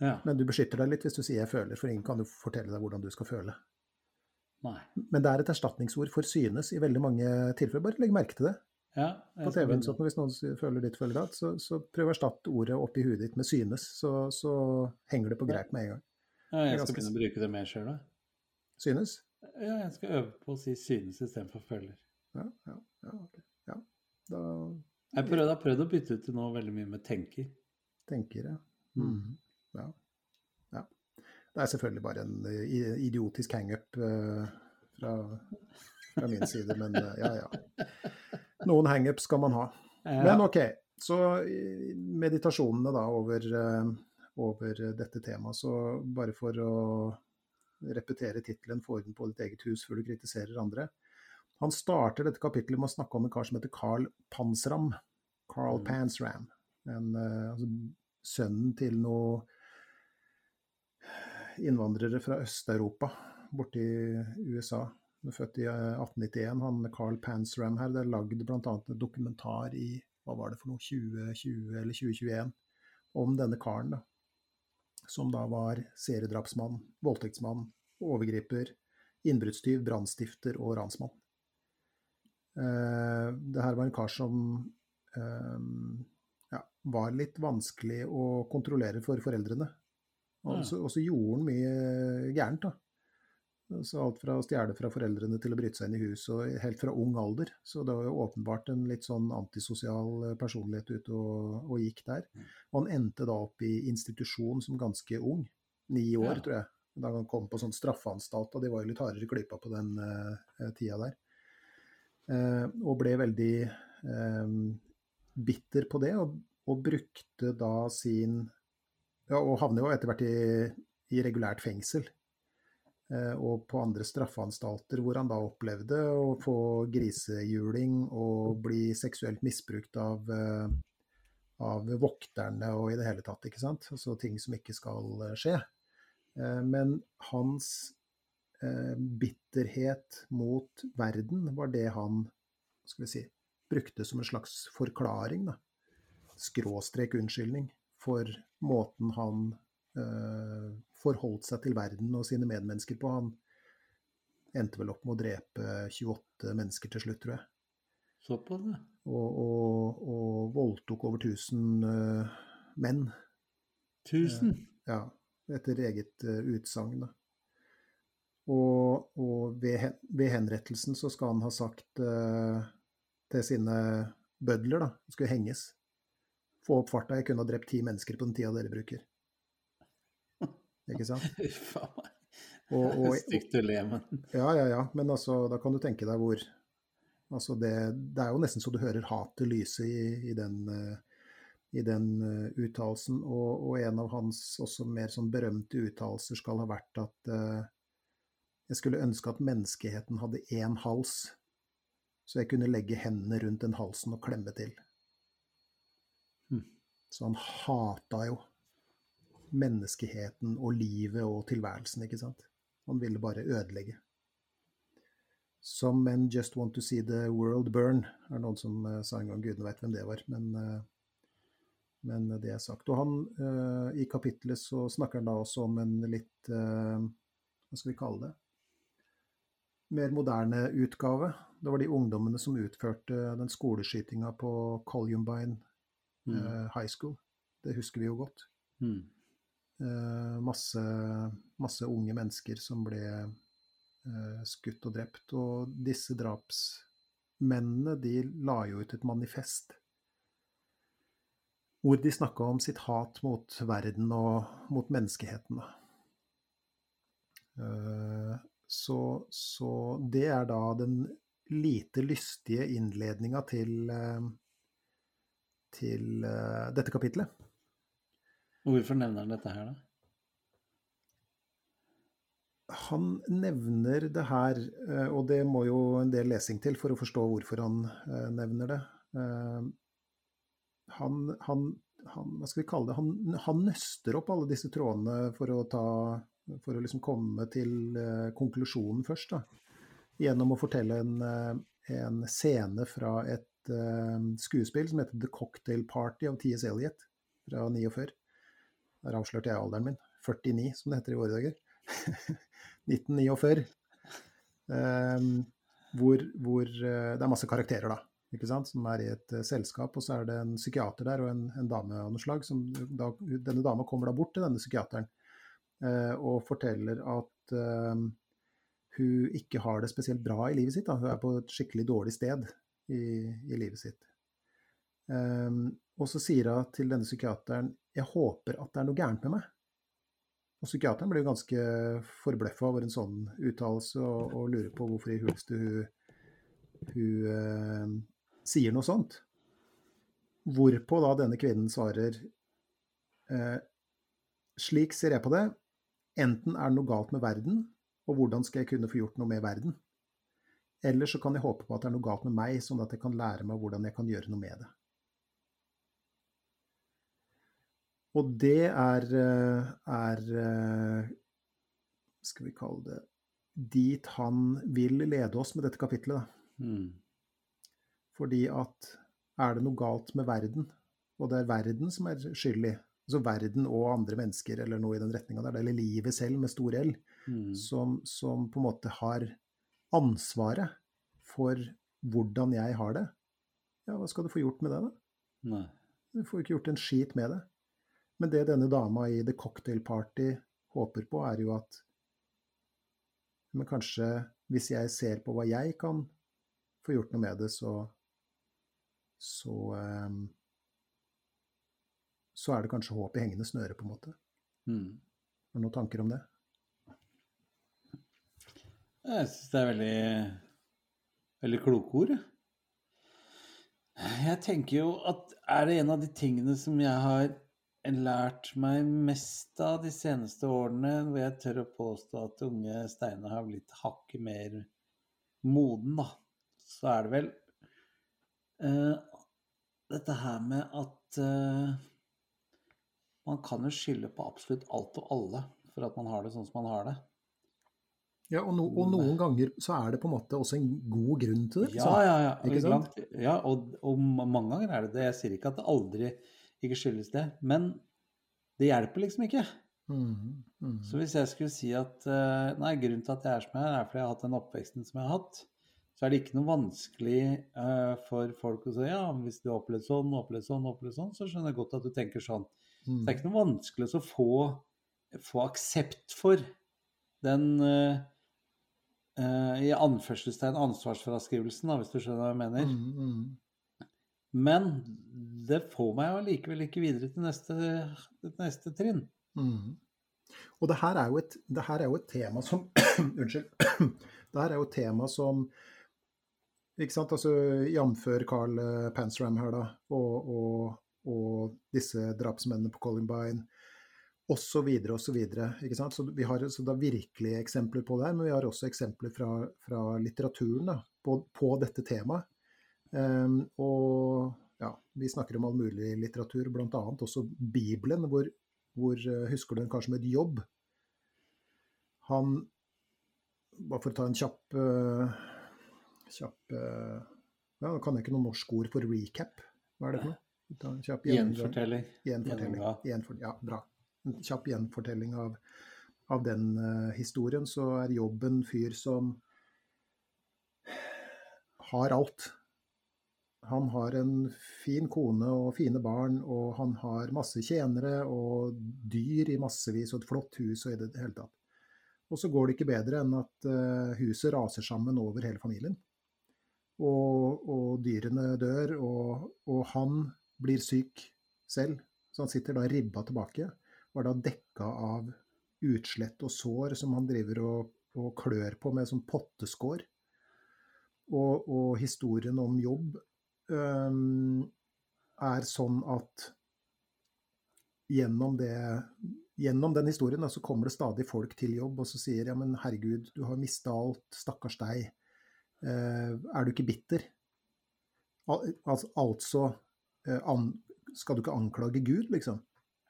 ja. Men du beskytter deg litt hvis du sier 'jeg føler', for ingen kan jo fortelle deg hvordan du skal føle. Nei. Men det er et erstatningsord for synes i veldig mange tilfeller. Bare legg merke til det. Ja. på TV-en. sånn Hvis noen føler ditt, føler så, så prøv å erstatte ordet oppi huet ditt med synes, så, så henger det på greip med en gang. Ja, jeg skal begynne å bruke det mer sjøl, da. Synes? Ja, jeg skal øve på å si synes istedenfor føler. Ja, ja, ja. ok. ja. Da Jeg prøvde, har prøvd å bytte ut det nå veldig mye med tenker. tenker ja. Mm. Ja. ja. Det er selvfølgelig bare en eh, idiotisk hangup uh, fra, fra min side, men uh, ja, ja. Noen hangups skal man ha. Men OK, så meditasjonene da over, uh, over dette temaet, så bare for å repetere tittelen 'Få orden på ditt eget hus før du kritiserer andre'. Han starter dette kapittelet med å snakke om en kar som heter Carl Pansram. Carl mm. Pansram. En, altså, sønnen til noen innvandrere fra Øst-Europa borti USA. Født i 1891, eh, han Carl Pansram her. Det er lagd bl.a. en dokumentar i hva var det for noe, 2020 eller 2021 om denne karen. da. Som da var seriedrapsmann, voldtektsmann, overgriper, innbruddstyv, brannstifter og ransmann. Uh, det her var en kar som uh, ja, var litt vanskelig å kontrollere for foreldrene. Og så, gjorde han mye gærent, da. Så alt fra å stjele fra foreldrene til å bryte seg inn i hus, og helt fra ung alder. Så det var jo åpenbart en litt sånn antisosial personlighet ute og, og gikk der. Og han endte da opp i institusjon som ganske ung. Ni år, ja. tror jeg. Da han kom på sånn straffeanstalt, og de var jo litt hardere klypa på den uh, tida der. Uh, og ble veldig uh, bitter på det, og, og brukte da sin ja, Og havner jo etter hvert i, i regulært fengsel. Eh, og på andre straffeanstalter hvor han da opplevde å få grisehjuling og bli seksuelt misbrukt av, eh, av vokterne og i det hele tatt, ikke sant. Altså ting som ikke skal eh, skje. Men hans bitterhet mot verden var det han skal vi si, brukte som en slags forklaring, da. skråstrek unnskyldning, for måten han forholdt seg til verden og sine medmennesker på. Han endte vel opp med å drepe 28 mennesker til slutt, tror jeg. Såpass, ja. Og, og, og, voldtok over 1000 uh, menn. 1000? Uh, ja, etter eget utsagn, da. Og, og ved, ved, henrettelsen så skal han ha sagt uh, til sine bødler, da, skulle henges. Få opp farta, jeg kunne ha drept ti mennesker på den tida dere bruker. Ikke sant? Faen meg. Stygt å le, men Ja, ja, ja. Men altså, da kan du tenke deg hvor Altså, det, det er jo nesten så du hører hatet lyse i, i den, uh, i den uh, uttalelsen. Og, og, en av hans også mer sånn berømte uttalelser skal ha vært at uh, jeg skulle ønske at menneskeheten hadde én hals så jeg kunne legge hendene rundt den halsen og klemme til. Mm. Så han hata jo menneskeheten og livet og tilværelsen, ikke sant. Han ville bare ødelegge. Some men just want to see the world burn, er noen som uh, sa en gang. Gudene veit hvem det var. Men, uh, men, det er sagt. Og han, uh, i kapittelet så snakker han da også om en litt Hva skal vi kalle det? mer moderne utgave. Det var de ungdommene som utførte den skoleskytinga på Columbine mm. High School. Det husker vi jo godt. Mm. Uh, masse, masse, unge mennesker som ble uh, skutt og drept. Og disse drapsmennene, de la jo ut et manifest hvor de snakka om sitt hat mot verden og mot menneskeheten. Uh, så, så, det er da den lite lystige innledninga til, eh, til eh, dette kapitlet. Hvorfor nevner han dette her, da? Han nevner det her, eh, og det må jo en del lesing til for å forstå hvorfor han nevner det. Han, han, han hva skal vi kalle det, han, han nøster opp alle disse trådene for å ta for å liksom komme til konklusjonen først, da, gjennom å fortelle en, en scene fra et skuespill som heter The Cocktail Party av T.S. Eliot fra 49. Der avslørte jeg alderen min. 49, som det heter i våre dager. 1949. Um, hvor, hvor det er masse karakterer, da. Ikke sant? Som er i et selskap, og så er det en psykiater der og en, en dame av noe slag. Som da, denne dama kommer da bort til denne psykiateren uh, og forteller at uh, hun ikke har det spesielt bra i livet sitt. Da. Hun er på et skikkelig dårlig sted i, i livet sitt. Um, Og så sier hun til denne psykiateren jeg håper at det er noe gærent med meg. Og psykiateren blir jo ganske forbløffa over en sånn uttalelse og, og, lurer på hvorfor i huleste hun, hun eh, sier noe sånt. Hvorpå da denne kvinnen svarer eh, slik ser jeg på det. Enten er det noe galt med verden, og hvordan skal jeg kunne få gjort noe med verden? Eller så kan jeg håpe på at det er noe galt med meg, sånn at jeg kan lære meg hvordan jeg kan gjøre noe med det. Og det er, eh, er eh, Skal vi kalle det dit han vil lede oss med dette kapitlet. Mm. Fordi at er det noe galt med verden, og det er verden som er skyldig, altså verden og andre mennesker eller noe i den retninga der, eller livet selv med stor L, mm. som, som, på en måte har ansvaret for hvordan jeg har det, ja, hva skal du få gjort med det, da? Nei. Du får ikke gjort en skit med det. Men det denne dama i The Cocktail Party håper på, er jo at Men kanskje hvis jeg ser på hva jeg kan få gjort noe med det, så så, um, så er det kanskje håp i hengende snøre, på en måte. Mm. Har du noen tanker om det? Jeg syns det er veldig, veldig kloke ord. Jeg tenker jo at er det en av de tingene som jeg har lært meg mest av de seneste årene, hvor jeg tør å påstå at unge Steinar har blitt hakket mer moden, da, så er det vel uh, dette her med at uh, man kan jo skylde på absolutt alt og alle for at man har det sånn som man har det. Ja, og, no, og noen ganger så er det på en måte også en god grunn til det. Ja, ja, ja. Ikke sant? ja og, og, mange ganger er det det. Jeg sier ikke at det aldri ikke skyldes det. Men det hjelper liksom ikke. Mm, mm. Så hvis jeg skulle si at uh, nei, grunnen til at jeg er som jeg er, er fordi jeg har hatt den oppveksten som jeg har hatt, så er det ikke noe vanskelig uh, for folk å si ja, hvis du har opplevd sånn, opplevd sånn, opplevd sånn, så skjønner jeg godt at du tenker sånn. Mm. Så det er ikke noe vanskelig å få, få aksept for den uh, i anførselstegn ansvarsfraskrivelsen, da, hvis du skjønner hva jeg mener. Mm, mm. Men det får meg allikevel ikke videre til neste, til neste trinn. Mm. Og det her, et, det her, er jo et, tema som Unnskyld. Det her er jo et tema som ikke sant, altså Jf. Carl eh, Pansram her, da, og, og, og disse drapsmennene på Columbine osv. osv. Så, så vi har så da virkelige eksempler på det her, men vi har også eksempler fra, fra litteraturen da, på, på, dette temaet. Um, og ja, vi snakker om all mulig litteratur, bl.a. også Bibelen, hvor, hvor, eh, Husker du den kanskje med et Jobb? Han Bare for å ta en kjapp uh, kjapp uh, ja, Nå kan jeg ikke noe norsk ord for recap. Hva er det for noe? Kjapp gjenfortelling. Gjenfortelling. Gjenfor, ja, bra. En kjapp gjenfortelling av, av den uh, historien. Så er jobben fyr som har alt han har en fin kone og fine barn, og han har masse tjenere og dyr i massevis og et flott hus og i det hele tatt. Og så går det ikke bedre enn at uh, huset raser sammen over hele familien. Og, og dyrene dør, og, og, han blir syk selv. Så han sitter da ribba tilbake, og er da dekka av utslett og sår som han driver og, og klør på med sånn potteskår. Og, og, historien om jobb er sånn at gjennom, det, gjennom den historien da, så kommer det stadig folk til jobb og så sier ja, men herregud, du har mista alt, stakkars deg. Uh, er du ikke bitter? Al altså, an skal du ikke anklage Gud, liksom?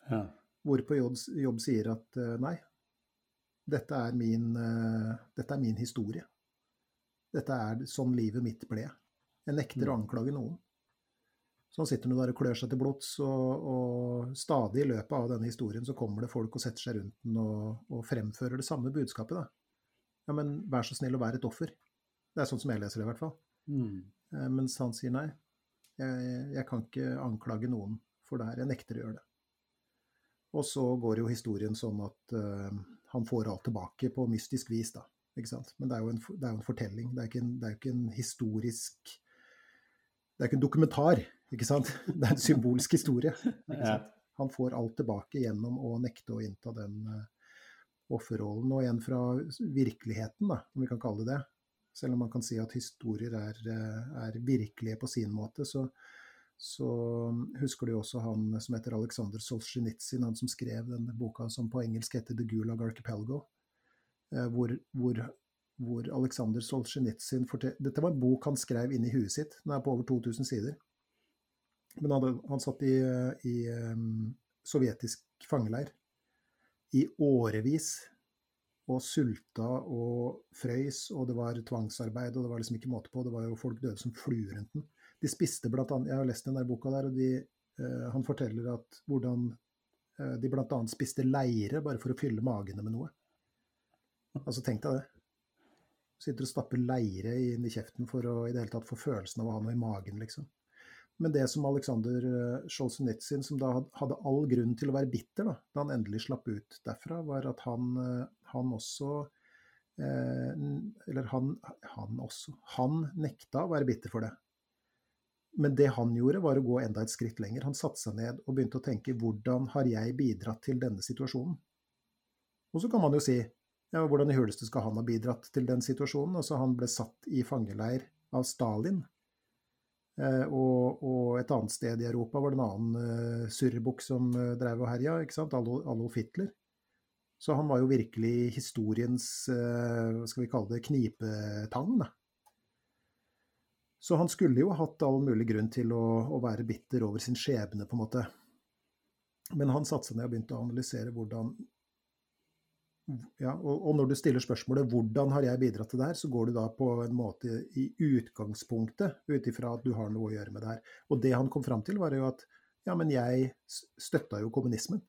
Ja. Hvorpå jobb, jobb sier at nei, dette er, min, dette er min historie. Dette er sånn livet mitt ble. Jeg nekter å mm. anklage noen. Så han sitter nå der og klør seg til blods, og, og, stadig i løpet av denne historien så kommer det folk og setter seg rundt den og, og fremfører det samme budskapet. da. Ja, men vær så snill å være et offer. Det er sånn som jeg leser det, i hvert fall. Mm. Eh, mens han sier nei. Jeg, jeg, kan ikke anklage noen for det her. Jeg nekter å gjøre det. Og så går jo historien sånn at uh, han får alt tilbake på mystisk vis, da. Ikke sant? Men det er jo en, det er jo en fortelling. Det er, en, det er jo ikke en historisk det er ikke en dokumentar. Ikke sant? Det er en symbolsk historie. Ikke sant? Han får alt tilbake gjennom å nekte å innta den uh, offerrollen. Og igjen fra virkeligheten, da, om vi kan kalle det det. Selv om man kan si at historier er, eh, er virkelige på sin måte, så, så husker du også han som heter Aleksandr Solzjenitsyn, han som skrev denne boka som på engelsk heter The Gulag Archipelago. eh, Hvor, hvor, hvor Aleksandr Solzjenitsyn Dette var en bok han skrev inn i huet sitt. Den er på over 2000 sider. Men han, han satt i, i um, sovjetisk fangeleir i årevis og sulta og frøys, og det var tvangsarbeid, og det var liksom ikke måte på. Det var jo folk døde som fluer rundt den. De spiste blant annet, Jeg har lest den der boka der, og de, uh, han forteller at hvordan uh, de annet spiste leire bare for å fylle magene med noe. Altså, tenk deg det. Sitter og stapper leire inn i kjeften for å i det hele tatt få følelsen av å ha noe i magen, liksom. Men det som Aleksandr Sjolsenitsyn, som da hadde all grunn til å være bitter da, da han endelig slapp ut derfra, var at han, eh, han også eh, Eller han, han også. Han nekta å være bitter for det. Men det han gjorde, var å gå enda et skritt lenger. Han satte seg ned og begynte å tenke hvordan har jeg bidratt til denne situasjonen? Og så kan man jo si ja, hvordan i huleste skal han ha bidratt til den situasjonen? Altså Han ble satt i fangeleir av Stalin. Eh, og, og et annet sted i Europa var det en annen uh, surrebukk som uh, drev og herja, ikke sant? Adolf Hitler. Så han var jo virkelig historiens, eh, hva skal vi kalle det, knipetang, da. Så han skulle jo hatt all mulig grunn til å, å være bitter over sin skjebne, på en måte. Men han satte seg ned og begynte å analysere hvordan ja, og, når du stiller spørsmålet 'hvordan har jeg bidratt til det her', så går du da på en måte i utgangspunktet ut ifra at du har noe å gjøre med det her. Og det han kom fram til, var jo at ja, men jeg støtta jo kommunismen.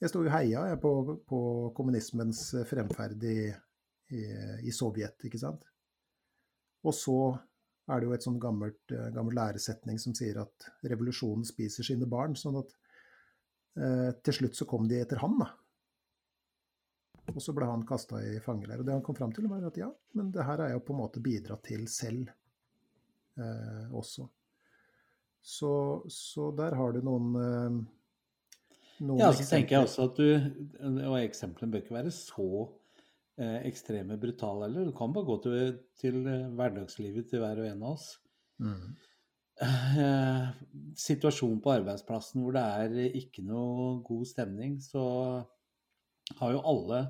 Jeg sto jo heia jeg, på, på kommunismens fremferd i, i, i Sovjet, ikke sant. Og så er det jo et sånn gammelt, eh, gammel læresetning som sier at revolusjonen spiser sine barn. Sånn at eh, til slutt så kom de etter han, da. Og så ble han kasta i fangeleir. Og det han kom fram til, var at ja, men det her har jeg jo på en måte bidratt til selv eh, også. Så, så der har du noen, eh, noen Ja, så tenker jeg også at du Og eksemplene bør ikke være så eh, ekstreme brutale heller. Du kan bare gå til, til hverdagslivet til hver og en av oss. Mm. Eh, situasjon på arbeidsplassen hvor det er ikke noe god stemning, så har jo alle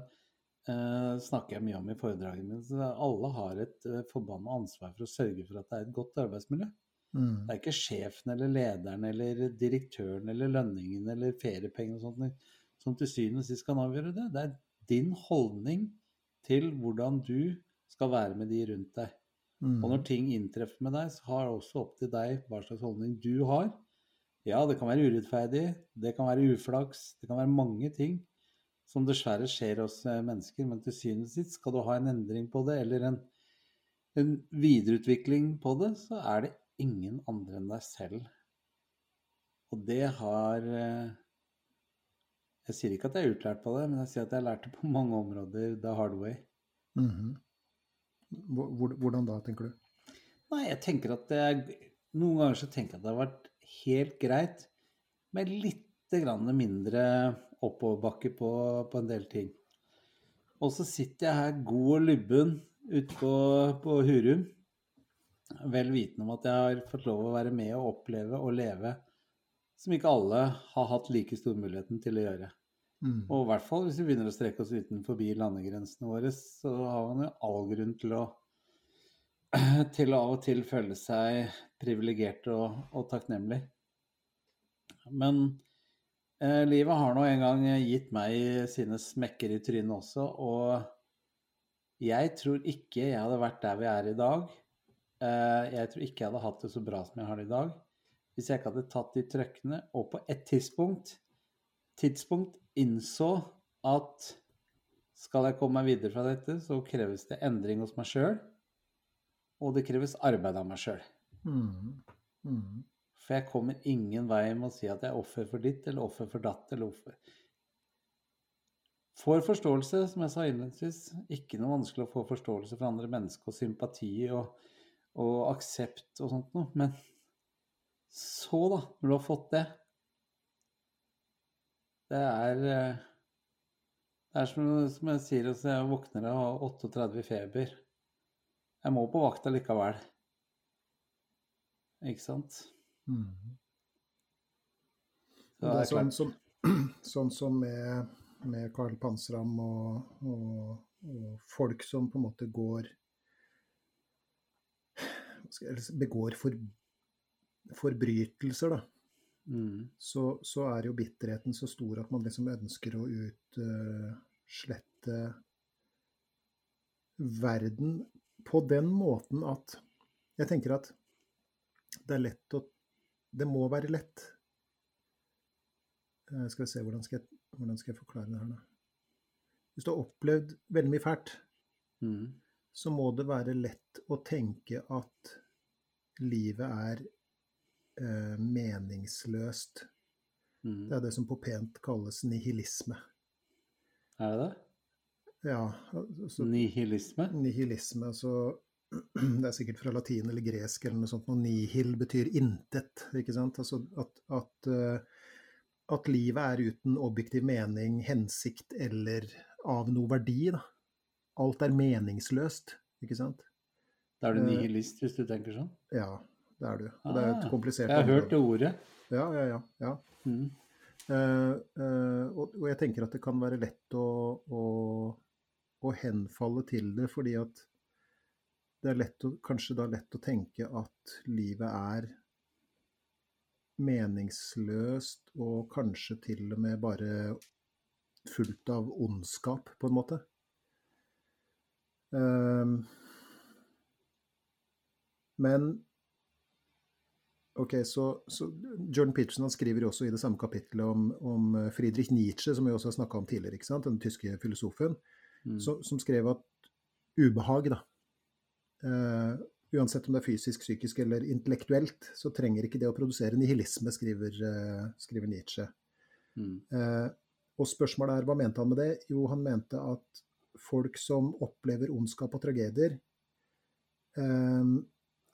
eh, snakker jeg mye om i foredragene mine, så alle har et eh, forbanna ansvar for å sørge for at det er et godt arbeidsmiljø. Mm. Det er ikke sjefen eller lederen eller direktøren eller lønningen eller feriepenger og sånt som til syvende og sist kan avgjøre det. Det er din holdning til hvordan du skal være med de rundt deg. Mm. Og når ting inntreffer med deg, så har det også opp til deg hva slags holdning du har. Ja, det kan være urettferdig, det kan være uflaks, det kan være mange ting som dessverre skjer hos eh, mennesker, men til syvende og sist skal du ha en endring på det, eller en, en videreutvikling på det, så er det ingen andre enn deg selv. Og det har eh, Jeg sier ikke at jeg er utlært på det, men jeg sier at jeg har lært det på mange områder the hard way. Mm hvor- Hvordan da, tenker du? Nei, jeg tenker at det er Noen ganger så tenker jeg at det har vært helt greit med litt grann mindre oppoverbakke på, på en del ting. Og så sitter jeg her god og lubben ute på, på Hurum, vel vitende om at jeg har fått lov å være med og oppleve og leve som ikke alle har hatt like stor muligheten til å gjøre. Mm. Og i hvert fall hvis vi begynner å strekke oss utenfor landegrensene våre, så har man jo all grunn til å til å av og til føle seg privilegert og, og takknemlig. Men eh, livet har nå en gang gitt meg sine smekker i trynet også, og jeg tror ikke jeg hadde vært der vi er i dag. Eh, jeg tror ikke jeg hadde hatt det så bra som jeg har det i dag, hvis jeg ikke hadde tatt de trøkkene og på et tidspunkt, tidspunkt innså at skal jeg komme meg videre fra dette, så kreves det endring hos meg sjøl, og det kreves arbeid av meg sjøl. Mm. Mm. For jeg kommer ingen vei med å si at jeg er offer for ditt eller offer for datt eller offer Får forståelse, som jeg sa innledningsvis. Ikke noe vanskelig å få forståelse for andre mennesker og sympati og, og aksept og sånt noe. Men Så, da, når du har fått det Det er eh, Det er som, som jeg sier, altså jeg våkner har 38 feber. Jeg må på vakta likevel. Ikke sant? Mm. Det er sånn som, sånn som med, med Karl Pansram og, og, og folk som på en måte går Begår for, forbrytelser, da. mm, Så, så er jo bitterheten så stor at man liksom ønsker å utslette verden på den måten at Jeg tenker at det er lett å Det må være lett. Eh, Skal vi se, hvordan skal jeg, hvordan skal jeg forklare det her da? Hvis du har opplevd veldig mye fælt, mm, så må det være lett å tenke at livet er eh, meningsløst. mm. Det er det som på pent kalles nihilisme. Er det det? Ja, altså, Nihilisme? nihilisme, så Det er sikkert fra latin eller gresk eller noe sånt. Og nihil betyr intet, ikke sant? Altså at, at, eh, at livet er uten objektiv mening, hensikt eller av noe verdi, da. Alt er meningsløst, ikke sant? Da er du Eh, nihilist, hvis du tenker sånn? Ja, det er du. Og det er et Ah, komplisert Jeg har hørt det ordet. Ja, ja, ja. ja. Mm. Uh, uh, og, og jeg tenker at det kan være lett å, å, å henfalle til det, fordi at det er lett å, kanskje da lett å tenke at livet er meningsløst og kanskje til og med bare fullt av ondskap, på en måte. Eh, men Ok, så, så Jordan Peterson skriver jo også i det samme kapittelet om, om Friedrich Nietzsche, som vi også har snakka om tidligere, den tyske filosofen, Mm. så, som skrev at ubehag, da eh, Uansett om det er fysisk, psykisk eller intellektuelt, så trenger ikke det å produsere nihilisme, skriver, uh, skriver Nietzsche. Mm. Uh, og spørsmålet er, hva mente han med det? Jo, han mente at folk som opplever ondskap og tragedier,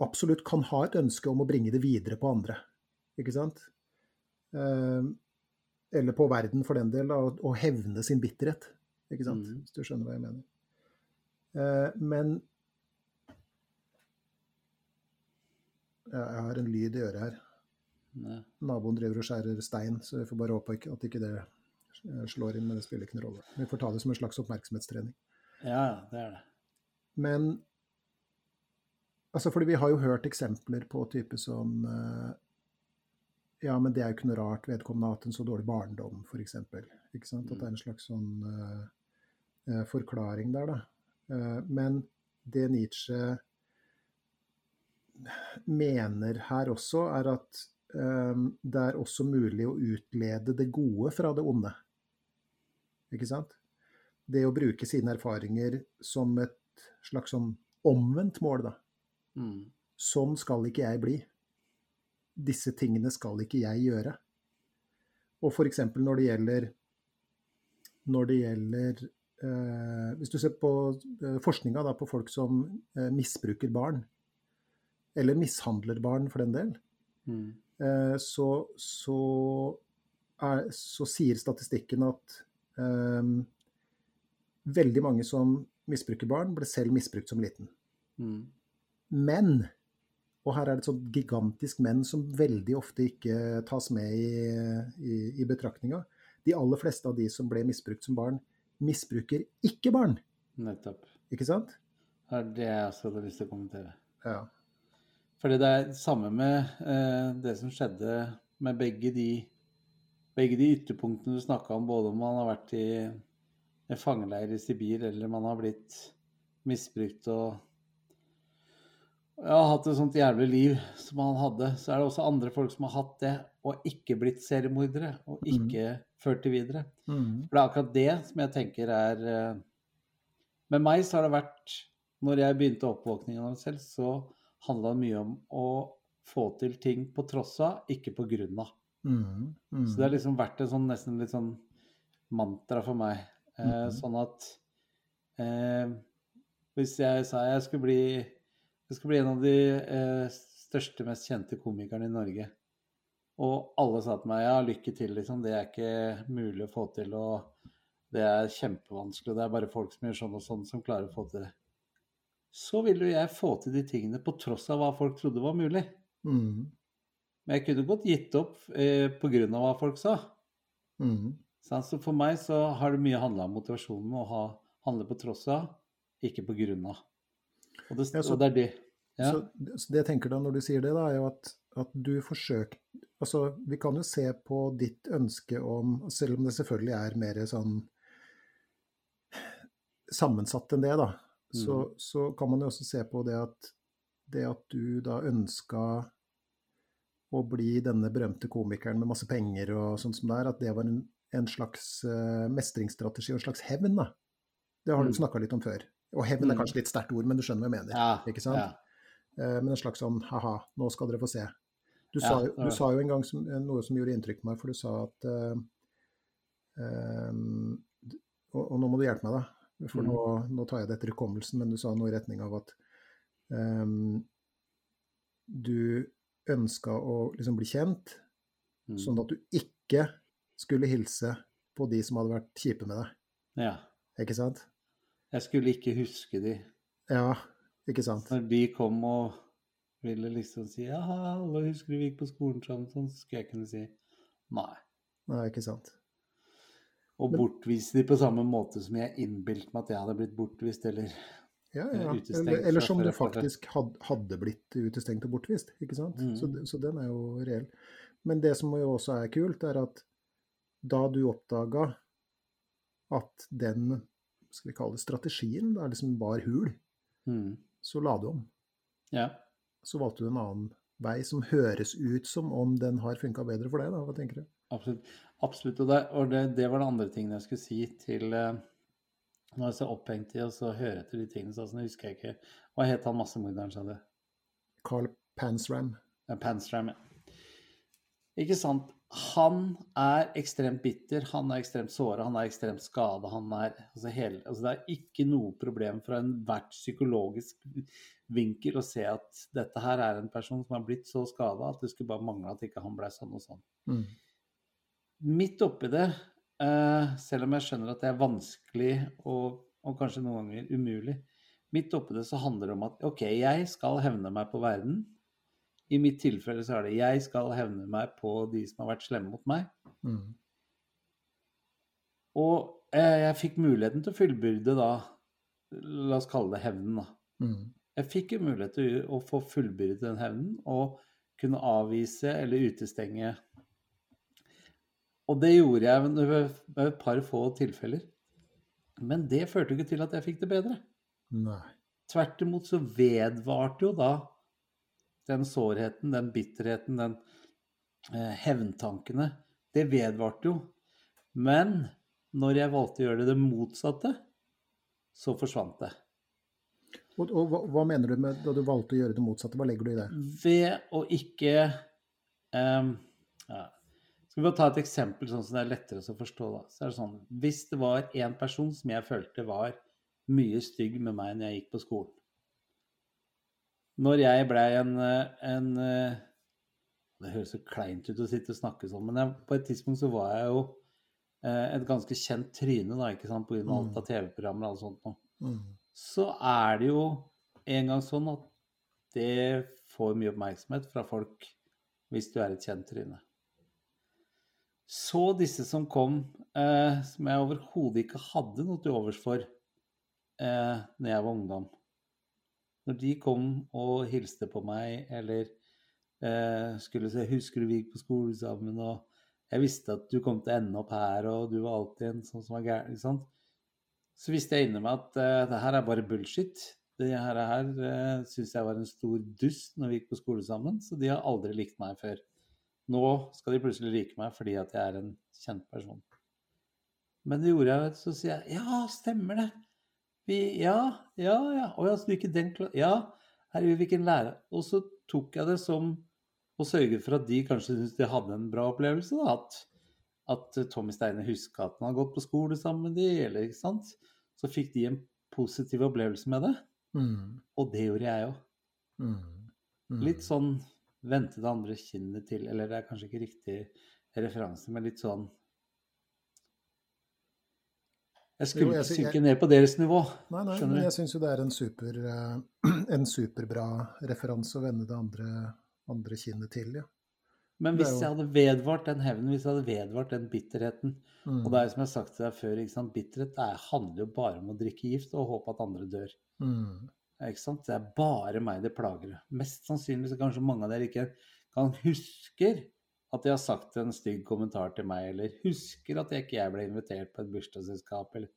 absolutt kan ha et ønske om å bringe det videre på andre. Ikke sant? Eller på verden, for den del, å og, og hevne sin bitterhet. Ikke sant? Mm. Hvis du skjønner hva jeg mener. Men Jeg har en lyd i øret her. Nei. Naboen driver og skjærer stein, så vi får bare håpe at ikke det eh, slår inn, men det spiller ikke noen rolle. Vi får ta det som en slags oppmerksomhetstrening. ja, det er det. Men altså, fordi vi har jo hørt eksempler på type som eh, Ja, men det er jo ikke noe rart vedkommende har hatt en så dårlig barndom, f.eks. Ikke sant? At det er en slags sånn uh, forklaring der, da. Uh, men det Nietzsche mener her også, er at eh, det er også mulig å utlede det gode fra det onde. Ikke sant? Det å bruke sine erfaringer som et slags sånn omvendt mål, da. Mm. Sånn skal ikke jeg bli. Disse tingene skal ikke jeg gjøre. Og f.eks. når det gjelder Når det gjelder eh, Hvis du ser på eh, forskninga på folk som eh, misbruker barn, eller mishandler barn for den del, Mm. eh, så, så, er, så sier statistikken at eh, veldig mange som misbruker barn, ble selv misbrukt som liten. Mm. Men, og her er det et sånt gigantisk men som veldig ofte ikke tas med i, i, i betraktninga, de aller fleste av de som ble misbrukt som barn, misbruker ikke barn. Nettopp. Ikke sant? Det er det jeg hadde lyst til å kommentere. Ja. Fordi det er det samme med eh, det som skjedde med begge de, begge de ytterpunktene du snakka om, både om man har vært i en fangeleir i Sibir, eller man har blitt misbrukt og ja, hatt et sånt jævlig liv som han hadde, så er det også andre folk som har hatt det og ikke blitt seriemordere, og ikke ført det videre. Mm. For det er akkurat det som jeg tenker er eh, Med meg så har det vært Når jeg begynte oppvåkningen av meg selv, så handla mye om å få til ting på tross av, ikke på grunn av. Mm. Mm. Så det har liksom vært et sånn nesten litt sånn mantra for meg. Eh, mm. Sånn at eh, hvis jeg sa jeg skulle bli jeg skulle bli en av de eh, største, mest kjente komikerne i Norge, Og alle sa til meg ja, lykke til, liksom. Det er ikke mulig å få til. Og det er kjempevanskelig. Det er bare folk som gjør sånn og sånn, som klarer å få til det. Så ville jo jeg få til de tingene på tross av hva folk trodde var mulig. Mm. Men jeg kunne godt gitt opp eh, pga. hva folk sa. Mm. Så for meg så har det mye handla om motivasjonen å ha, handle på tross av, ikke på grunn av. Og det, Ja, så- og det er det. Ja. Så, så det jeg tenker da når du sier det, da, er jo at, at du forsøker Altså, vi kan jo se på ditt ønske om Selv om det selvfølgelig er mer sånn sammensatt enn det, da, så, mm. så kan man jo også se på det at det at du da ønska å bli denne berømte komikeren med masse penger og sånn som det er, at det var en, en slags uh, mestringsstrategi og en slags hevn, da. Det har du Mm. snakka litt om før. Og hevn er Mm. kanskje litt sterkt ord, men du skjønner hva jeg mener. ja, ikke sant? Ja. Uh, Men en slags sånn ha-ha, nå skal dere få se. Du, Ja, sa, jo, du sa jo en gang som, noe som gjorde inntrykk på meg, for du sa at uh, um, og, og nå må du hjelpe meg, da. For Mm. nå, nå tar jeg det etter hukommelsen, men du sa noe i retning av at um, du ønska å liksom bli kjent, Mm. sånn at du ikke skulle hilse på de som hadde vært kjipe med deg. ja. Ikke sant? Jeg skulle ikke huske de. Ja, ikke sant? Når de kom og ville liksom si ja, alle husker vi gikk på skolen sammen, sånn, så skulle jeg kunne si nei. Nei, ikke sant. Og bortvise de på samme måte som jeg innbilte meg at jeg hadde blitt bortvist, eller Ja, eh, ja. Eller, eller som du faktisk hadde blitt utestengt og bortvist. ikke sant? Mm. Så, så den er jo reell. Men det som jo også er kult, er at da du oppdaga at den skal vi kalle det strategien da liksom bar hul, mm. så la du om. Ja. Så valgte du en annen vei som høres ut som om den har funka bedre for deg. da, Hva tenker du? Absolutt. Absolutt. Og, det, og det, det var den andre tingen jeg skulle si til eh, Nå er jeg så opphengt i å så høre etter de tingene, så sånn, husker jeg ikke Hva het han massemorderen, sa du? Carl Pansram. Ja, Panstram, ja. Ikke sant. Han er ekstremt bitter, han er ekstremt såra, han er ekstremt skada. Han altså Altså det er ikke noe problem fra enhvert psykologisk vinkel å se at dette her er en person som har blitt så skada at det skulle bare mangle at ikke han ble sånn og sånn. Mm. Midt oppi det, eh, selv om jeg skjønner at det er vanskelig og, og kanskje noen ganger umulig, midt oppi det så handler det om at OK, jeg skal hevne meg på verden. I mitt tilfelle så er det jeg skal hevne meg på de som har vært slemme mot meg. Mm. Og eh, jeg fikk muligheten til å fullbyrde da, la oss kalle det hevnen, da. Mm. Jeg fikk jo mulighet til å få fullbyrdet den hevnen og kunne avvise eller utestenge. Og det gjorde jeg ved et par få tilfeller. Men det førte jo ikke til at jeg fikk det bedre. Nei. Tvert imot så vedvarte jo da den sårheten, den bitterheten, den eh, hevntankene. Det vedvarte jo. Men når jeg valgte å gjøre det det motsatte, så forsvant det. Og, og hva, hva mener du med da du valgte å gjøre det motsatte? Hva legger du i det? Ved å ikke eh, ja. Skal vi ta et eksempel sånn som det er lettere å forstå? da. Så er det sånn, Hvis det var en person som jeg følte var mye stygg med meg når jeg gikk på skolen Når jeg blei en, en Det høres så kleint ut å sitte og snakke sånn, men jeg, på et tidspunkt så var jeg jo eh, et ganske kjent tryne, da, ikke sant, pga. alt av TV-programmer og alt sånt noe Mm. så er det jo en gang sånn at det får mye oppmerksomhet fra folk hvis du er et kjent tryne. Så disse som kom, eh, som jeg overhodet ikke hadde noe til overs for eh, når jeg var ungdom Når de kom og hilste på meg, eller eh, skulle se 'Husker du vi gikk på skole sammen?' og 'Jeg visste at du kom til å ende opp her, og du var alltid en sånn som var gæren', ikke sant? så visste jeg inni meg at eh, det her er bare bullshit. Det her, her eh, syns jeg var en stor dust når vi gikk på skole sammen, så de har aldri likt meg før. Nå skal de plutselig like meg fordi at jeg er en kjent person. Men det gjorde jeg, så sier jeg ja, stemmer det. Vi, ja, ja, ja. Å ja, så du gikk i den klassen? Ja, herregud, hvilken lærer. Og så tok jeg det som å sørge for at de kanskje syntes de hadde en bra opplevelse. da, at at Tommy Steine huska at han hadde gått på skole sammen med de, eller ikke sant. Så fikk de en positiv opplevelse med det, Mm. og det gjorde jeg òg. Mm. Mm. Litt sånn Vente det andre kinnet til, eller det er kanskje ikke riktig referanse, men litt sånn Jeg skulle jeg ikke synke synke ned på deres nivå. Nei, nei, men jeg syns jo det er en, super, eh, en superbra referanse å vende det andre, andre kinnet til, ja. Men hvis jeg hadde vedvart den hevnen, hvis jeg hadde vedvart den bitterheten Mm. Og det er jo som jeg har sagt til deg før, bitterhet det er, handler jo bare om å drikke gift og håpe at andre dør. Mm. Ikke sant? Det er bare meg det plager. Mest sannsynlig så kanskje mange av dere ikke kan husker at de har sagt en stygg kommentar til meg, eller husker at jeg ikke jeg ble invitert på et bursdagsselskap, eller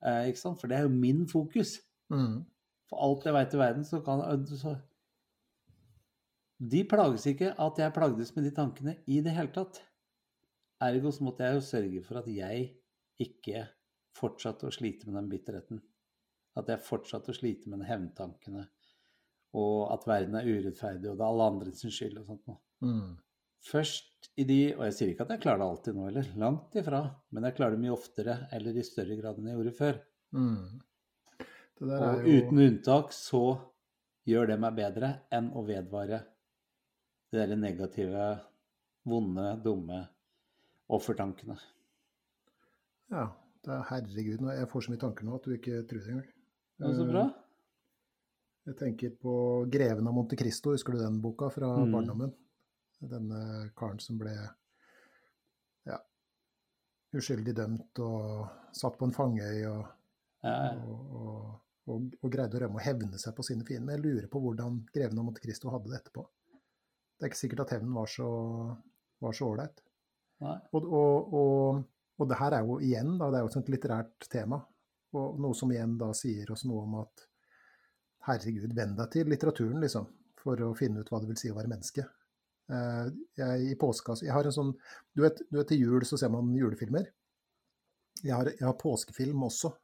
eh, Ikke sant? For det er jo min fokus. Mm. For alt jeg veit i verden, så kan så, De plages ikke at jeg plagdes med de tankene i det hele tatt. Ergo så måtte jeg jo sørge for at jeg ikke fortsatte å slite med den bitterheten. At jeg fortsatte å slite med de hevntankene. Og at verden er urettferdig, og det er alle andres skyld og sånt noe. Mm. Først i de Og jeg sier ikke at jeg klarer det alltid nå, eller langt ifra. Men jeg klarer det mye oftere eller i større grad enn jeg gjorde før. Mm. Og jo uten unntak så gjør det meg bedre enn å vedvare de der negative, vonde, dumme offertankene. Ja, det er herregud, jeg får så mye tanker nå at du ikke tror det engang. Det er så bra. Eh, Jeg tenker på 'Greven av Monte Cristo', husker du den boka fra Mm. barndommen? Denne karen som ble ja, uskyldig dømt og satt på en fangeøy og, Ja, ja. og, og, og, greide å rømme og hevne seg på sine fiender. Men jeg lurer på hvordan 'Greven av Monte Cristo' hadde det etterpå. Det er ikke sikkert at hevnen var så var så ålreit. Og, og, og, og det her er jo igjen, da, det er jo et litterært tema, og noe som igjen da sier oss noe om at herregud, venn deg til litteraturen, liksom, for å finne ut hva det vil si å være menneske. Eh, jeg, i påska, jeg har en sånn, du vet, du vet til jul så ser man julefilmer. Jeg har, jeg har påskefilm også,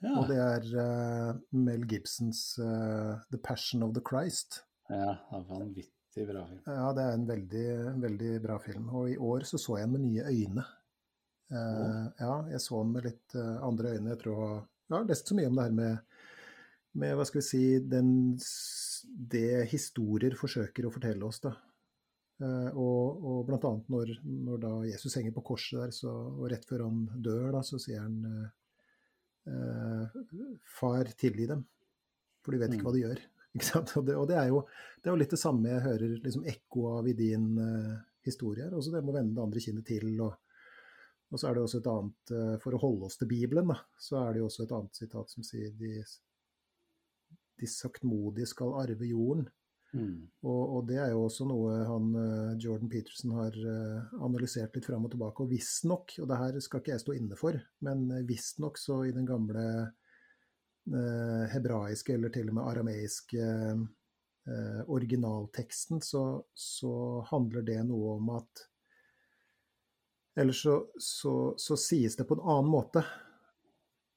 Ja. og det er uh, Mel Gibsons uh, The Passion of the Christ. ja, det er vanvittig bra film. Ja, det er en veldig, veldig bra film. Og i år så så jeg den med nye øyne. Eh, ja, jeg så den med litt uh, andre øyne. Jeg tror jeg har lest så mye om det her med, med hva skal vi si, den, det historier forsøker å fortelle oss, da. Eh, og, og annet når, når da Jesus henger på korset der, så, og rett før han dør, da, så sier han Far, tilgi dem, for de vet ikke Mm. hva de gjør. Ikke sant? Og, det, og det, er jo, det er jo litt det samme jeg hører liksom ekko av i din historie her. Også det med å vende det andre kinnet til. Og, og så er det også et annet eh, For å holde oss til Bibelen, da, så er det jo også et annet sitat som sier de, de saktmodige skal arve jorden. Mm. Og, og det er jo også noe han eh, Jordan Peterson har eh, analysert litt fram og tilbake. Og visstnok, og det her skal ikke jeg stå inne for, men visstnok så i den gamle eh, hebraiske eller til og med arameiske eh, originalteksten, så, så handler det noe om at Eller så, så, så sies det på en annen måte,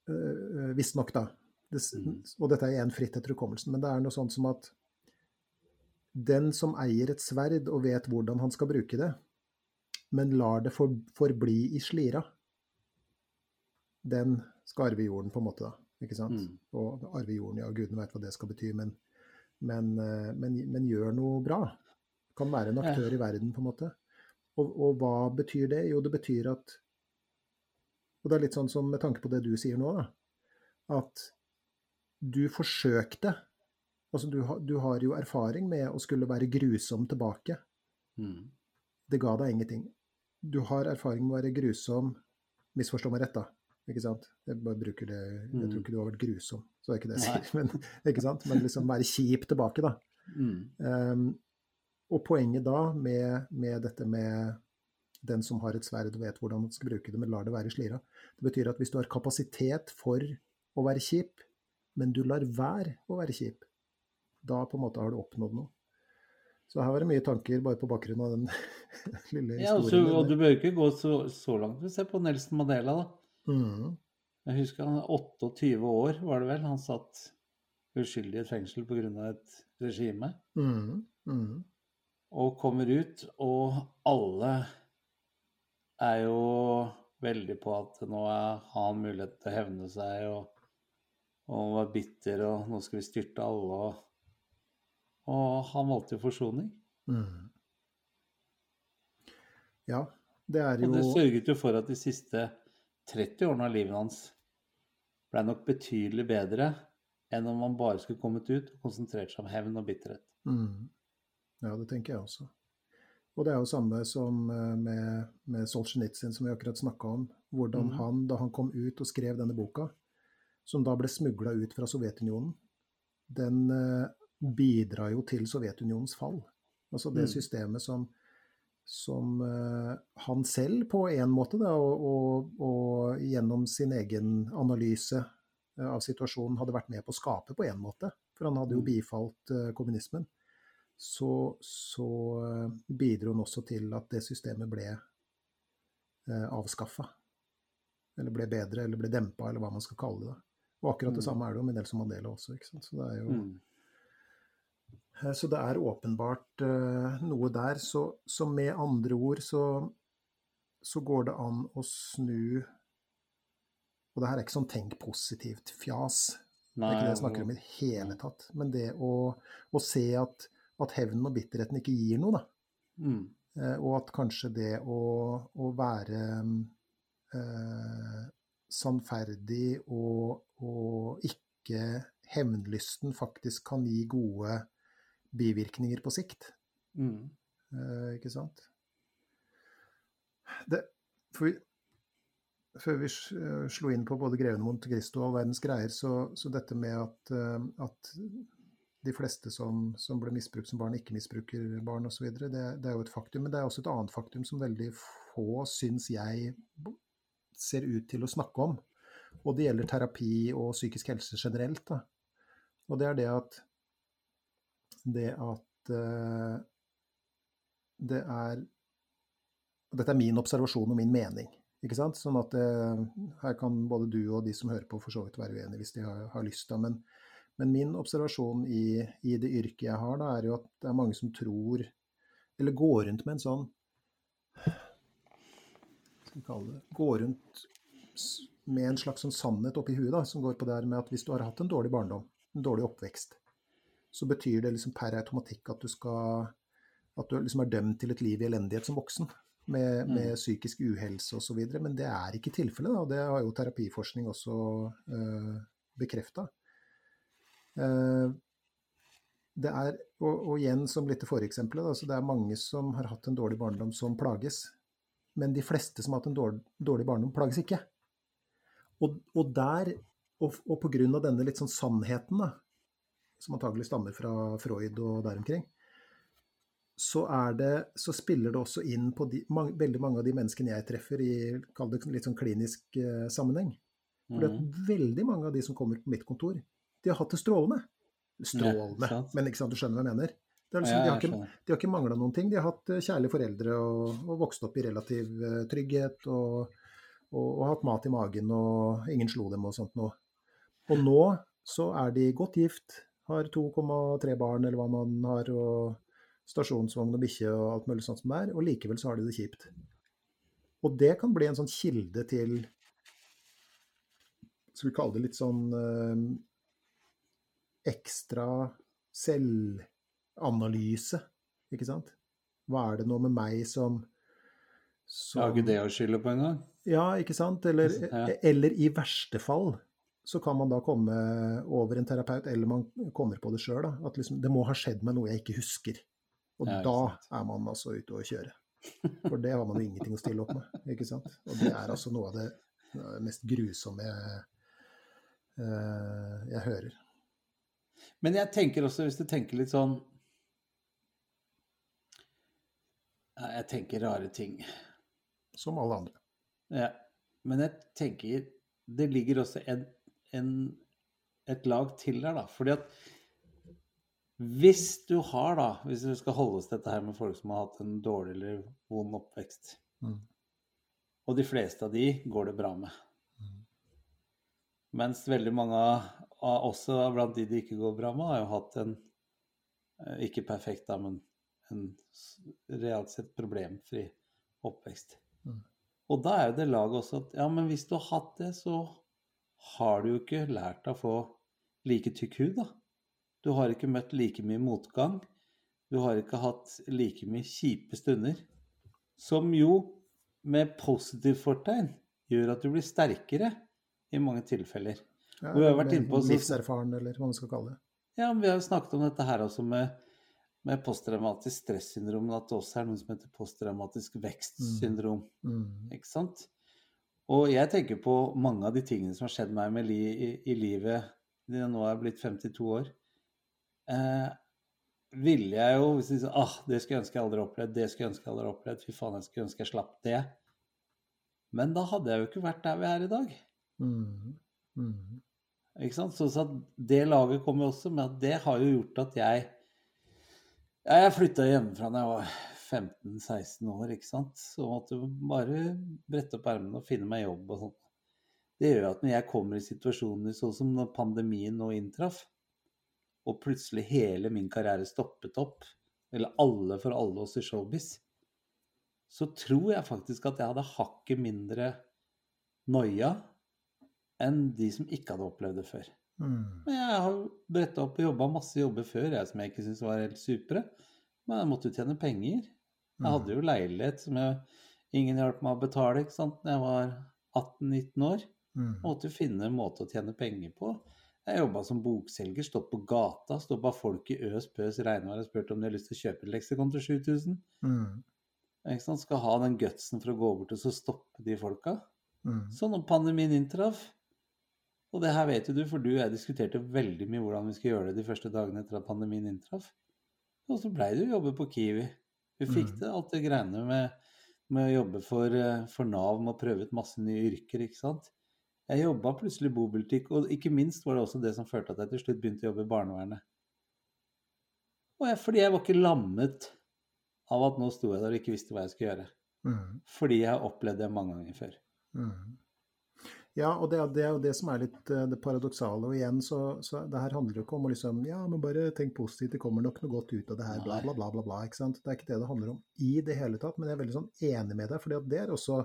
uh, visstnok, da. Det, Mhm. Og dette er igjen fritt etter hukommelsen, men det er noe sånt som at den som eier et sverd og vet hvordan han skal bruke det, men lar det for, forbli i slira, den skal arve jorden, på en måte. da, ikke sant? Mm. Og arve jorden, ja, gudene vet hva det skal bety, men, men, eh, men, men gjør noe bra. Kan være en aktør i verden, på en måte. Og, og hva betyr det? Jo, det betyr at Og det er litt sånn som med tanke på det du sier nå, da. At du forsøkte Altså, du, du har jo erfaring med å skulle være grusom tilbake. Mm. Det ga deg ingenting. Du har erfaring med å være grusom Misforstå meg rett, da. Ikke sant? Jeg bare bruker det Jeg tror Mm. ikke du har vært grusom, så er ikke det jeg sier. Men, ikke sant? Men liksom være kjip tilbake, da. Mm. Um, og poenget da med, med dette med den som har et sverd vet hvordan man skal bruke det, men lar det være i slira, det betyr at hvis du har kapasitet for å være kjip, men du lar være å være kjip, da på en måte har du oppnådd noe. Så her var det mye tanker bare på bakgrunn av den lille historien. Ja, og og du bør ikke gå så, så langt. Se på Nelson Mandela, da. Mm, Jeg husker han er 28 år, var det vel. Han satt uskyldig i et fengsel pga. et regime. mm, mm, Og kommer ut, og alle er jo veldig på at nå har han mulighet til å hevne seg, og, og han var bitter, og nå skal vi styrte alle. Og, og han valgte jo forsoning. Mm. Ja, det er jo Og det sørget jo for at de siste 30 årene av livet hans ble nok betydelig bedre enn om han bare skulle kommet ut og konsentrert seg om hevn og bitterhet. mm. Ja, det tenker jeg også. Og det er jo samme som eh, med, med Solzjenitsyn, som vi akkurat snakka om. Hvordan mm. han, da han kom ut og skrev denne boka, som da ble smugla ut fra Sovjetunionen, den eh, bidrar jo til Sovjetunionens fall. Altså det Mm. systemet som, som eh, han selv på en måte, da, og, og, og gjennom sin egen analyse av situasjonen hadde vært med på å skape på en måte. For han hadde jo Mm. bifalt kommunismen. Så, så eh, bidro den også til at det systemet ble eh, avskaffa. Eller ble bedre, eller ble dempa, eller hva man skal kalle det. Og akkurat det Mm. samme er det jo med Nelson Mandela også. ikke sant? Så det er jo Mm. Eh, Så det er åpenbart uh, noe der. Så, så med andre ord så, så går det an å snu Og det her er ikke sånn tenk positivt-fjas. Det er ikke det jeg snakker om i det hele tatt. Men det å, å se at, at hevnen og bitterheten ikke gir noe, da. Mm. Eh, Og at kanskje det å, å være eh, sannferdig og, og ikke hevnlysten faktisk kan gi gode bivirkninger på sikt. Mm. Eh, ikke sant? Det, for før vi eh, slo inn på både 'Greven Monte Cristo' og verdens greier, så, så dette med at, eh, at de fleste som, som ble misbrukt som barn, ikke misbruker barn osv., det, det er jo et faktum. Men det er også et annet faktum som veldig få, syns jeg, ser ut til å snakke om. Og det gjelder terapi og psykisk helse generelt. Da. Og det er det at det at uh, det er og Dette er min observasjon og min mening. ikke sant? Sånn at uh, Her kan både du og de som hører på, for så vidt være uenige hvis de har, har lyst. Da. Men, men min observasjon i, i det yrket jeg har, da, er jo at det er mange som tror Eller går rundt med en sånn Skal vi kalle det Går rundt med en slags sånn sannhet oppi huet, da, som går på det her med at hvis du har hatt en dårlig barndom, en dårlig oppvekst, så betyr det liksom per automatikk at du skal at du liksom er dømt til et liv i elendighet som voksen, med, Mm. med psykisk uhelse osv. Men det er ikke tilfellet, og det har jo terapiforskning også øh, bekrefta. Det er, og, og igjen som litt til foreksempelet, da, så det er mange som har hatt en dårlig barndom som plages. Men de fleste som har hatt en dårlig, dårlig barndom, plages ikke. Og, og der, og, og på grunn av denne litt sånn sannheten, da, som antagelig stammer fra Freud og der omkring, så, er det, så spiller det også inn på de, mange, veldig mange av de menneskene jeg treffer i litt sånn klinisk eh, sammenheng. for det Mm. veldig mange av de som kommer på mitt kontor, de har hatt det strålende. Strålende, Ja, men ikke sant, du skjønner hva jeg mener? Det er liksom, Ja, de, har jeg ikke, de har ikke mangla noen ting. De har hatt eh, kjærlige foreldre og, og vokst opp i relativ eh, trygghet og, og, og hatt mat i magen og ingen slo dem og sånt noe. Og nå så er de godt gift, har 2,3 barn eller hva man har, og stasjonsvogn og bikkje og alt mulig sånt som det er, og likevel så har de det kjipt. Og det kan bli en sånn kilde til Skal vi kalle det litt sånn eh, ekstra selvanalyse, ikke sant? Hva er det nå med meg som, Jeg har ikke det å skylde på engang. Ja, ikke sant? Eller, Ja. eller i verste fall så kan man da komme over en terapeut, eller man kommer på det sjøl, at liksom, det må ha skjedd meg noe jeg ikke husker. Og Ja, ikke da er man altså ute å kjøre. For det har man jo ingenting å stille opp med, ikke sant. Og det er altså noe av det mest grusomme jeg, eh, jeg hører. Men jeg tenker også, hvis du tenker litt sånn Jeg tenker rare ting. Som alle andre. Ja. Men jeg tenker det ligger også en, en, et lag til der, da. Fordi at hvis du har, da, hvis du skal holde oss til dette her med folk som har hatt en dårlig eller vond oppvekst, Mm. og de fleste av de går det bra med. Mens veldig mange av, også blant de det ikke går bra med, har jo hatt en eh, ikke perfekt, da, men en realt sett problemfri oppvekst. Mm. Og da er jo det laget også at ja, men hvis du har hatt det, så har du jo ikke lært å få like tykk hud, da. Du har ikke møtt like mye motgang. Du har ikke hatt like mye kjipe stunder. Som jo, med positivt fortegn, gjør at du blir sterkere i mange tilfeller. Ja, Vi har vært inne på livserfaren, eller hva man skal kalle det. Ja, men vi har jo snakket om dette her også med, med posttraumatisk stressyndrom, at det også er noe som heter posttraumatisk vekstsyndrom. Mm. Ikke sant? Og jeg tenker på mange av de tingene som har skjedd meg med li i, i livet det Nå er jeg blitt 52 år. Eh, ville jeg jo hvis jeg sa ah, det skulle jeg ønske jeg aldri opplevd, det skulle jeg ønske jeg aldri opplevd, fy faen, jeg skulle ønske jeg slapp det. Men da hadde jeg jo ikke vært der vi er i dag. Mm. Mm. Ikke sant? Så, så det laget kommer også men det har jo gjort at jeg Jeg flytta hjemmefra da jeg var 15-16 år, ikke sant. Så måtte jeg bare brette opp ermene og finne meg jobb og sånn. Det gjør at når jeg kommer i situasjoner sånn som når pandemien nå inntraff, og plutselig hele min karriere stoppet opp, eller alle for alle oss i showbiz, så tror jeg faktisk at jeg hadde hakket mindre noia enn de som ikke hadde opplevd det før. Mm. Men jeg har bretta opp og jobba masse jobber før jeg som jeg ikke syntes var helt supre. Men jeg måtte jo tjene penger. Jeg hadde jo leilighet som jeg, ingen hjalp meg å betale ikke sant? da jeg var 18-19 år. Mm. Måtte jo finne en måte å tjene penger på. Jeg jobba som bokselger, stått på gata, stoppa folk i øs pøs regnvær og spurt om de har lyst til å kjøpe et leksikon til 7000. Mm. Ikke sant? Skal ha den gutsen for å gå bort og så stoppe de folka. Mm. Så når pandemien inntraff, og det her vet jo du, for du og jeg diskuterte veldig mye hvordan vi skulle gjøre det de første dagene etter at pandemien inntraff. Og så blei det jo jobbe på Kiwi. Vi fikk Mm. til alt det greiene med, med å jobbe for, eh, for Nav med å prøve ut masse nye yrker, ikke sant. Jeg jobba plutselig i bobiltikk, og ikke minst var det også det som førte at jeg til slutt begynte å jobbe i barnevernet. Og jeg, fordi jeg var ikke lammet av at nå sto jeg der og ikke visste hva jeg skulle gjøre. Mm. Fordi jeg har opplevd det mange ganger før. Mm. Ja, og det, er- det er jo det som er litt eh, det paradoksale. Og igjen, så, så det her handler jo ikke om å liksom Ja, men bare tenk positivt, det kommer nok noe godt ut av det her, bla, bla, bla, bla, bla. ikke sant? Det er ikke det det handler om i det hele tatt. Men jeg er veldig sånn enig med deg. fordi at det er også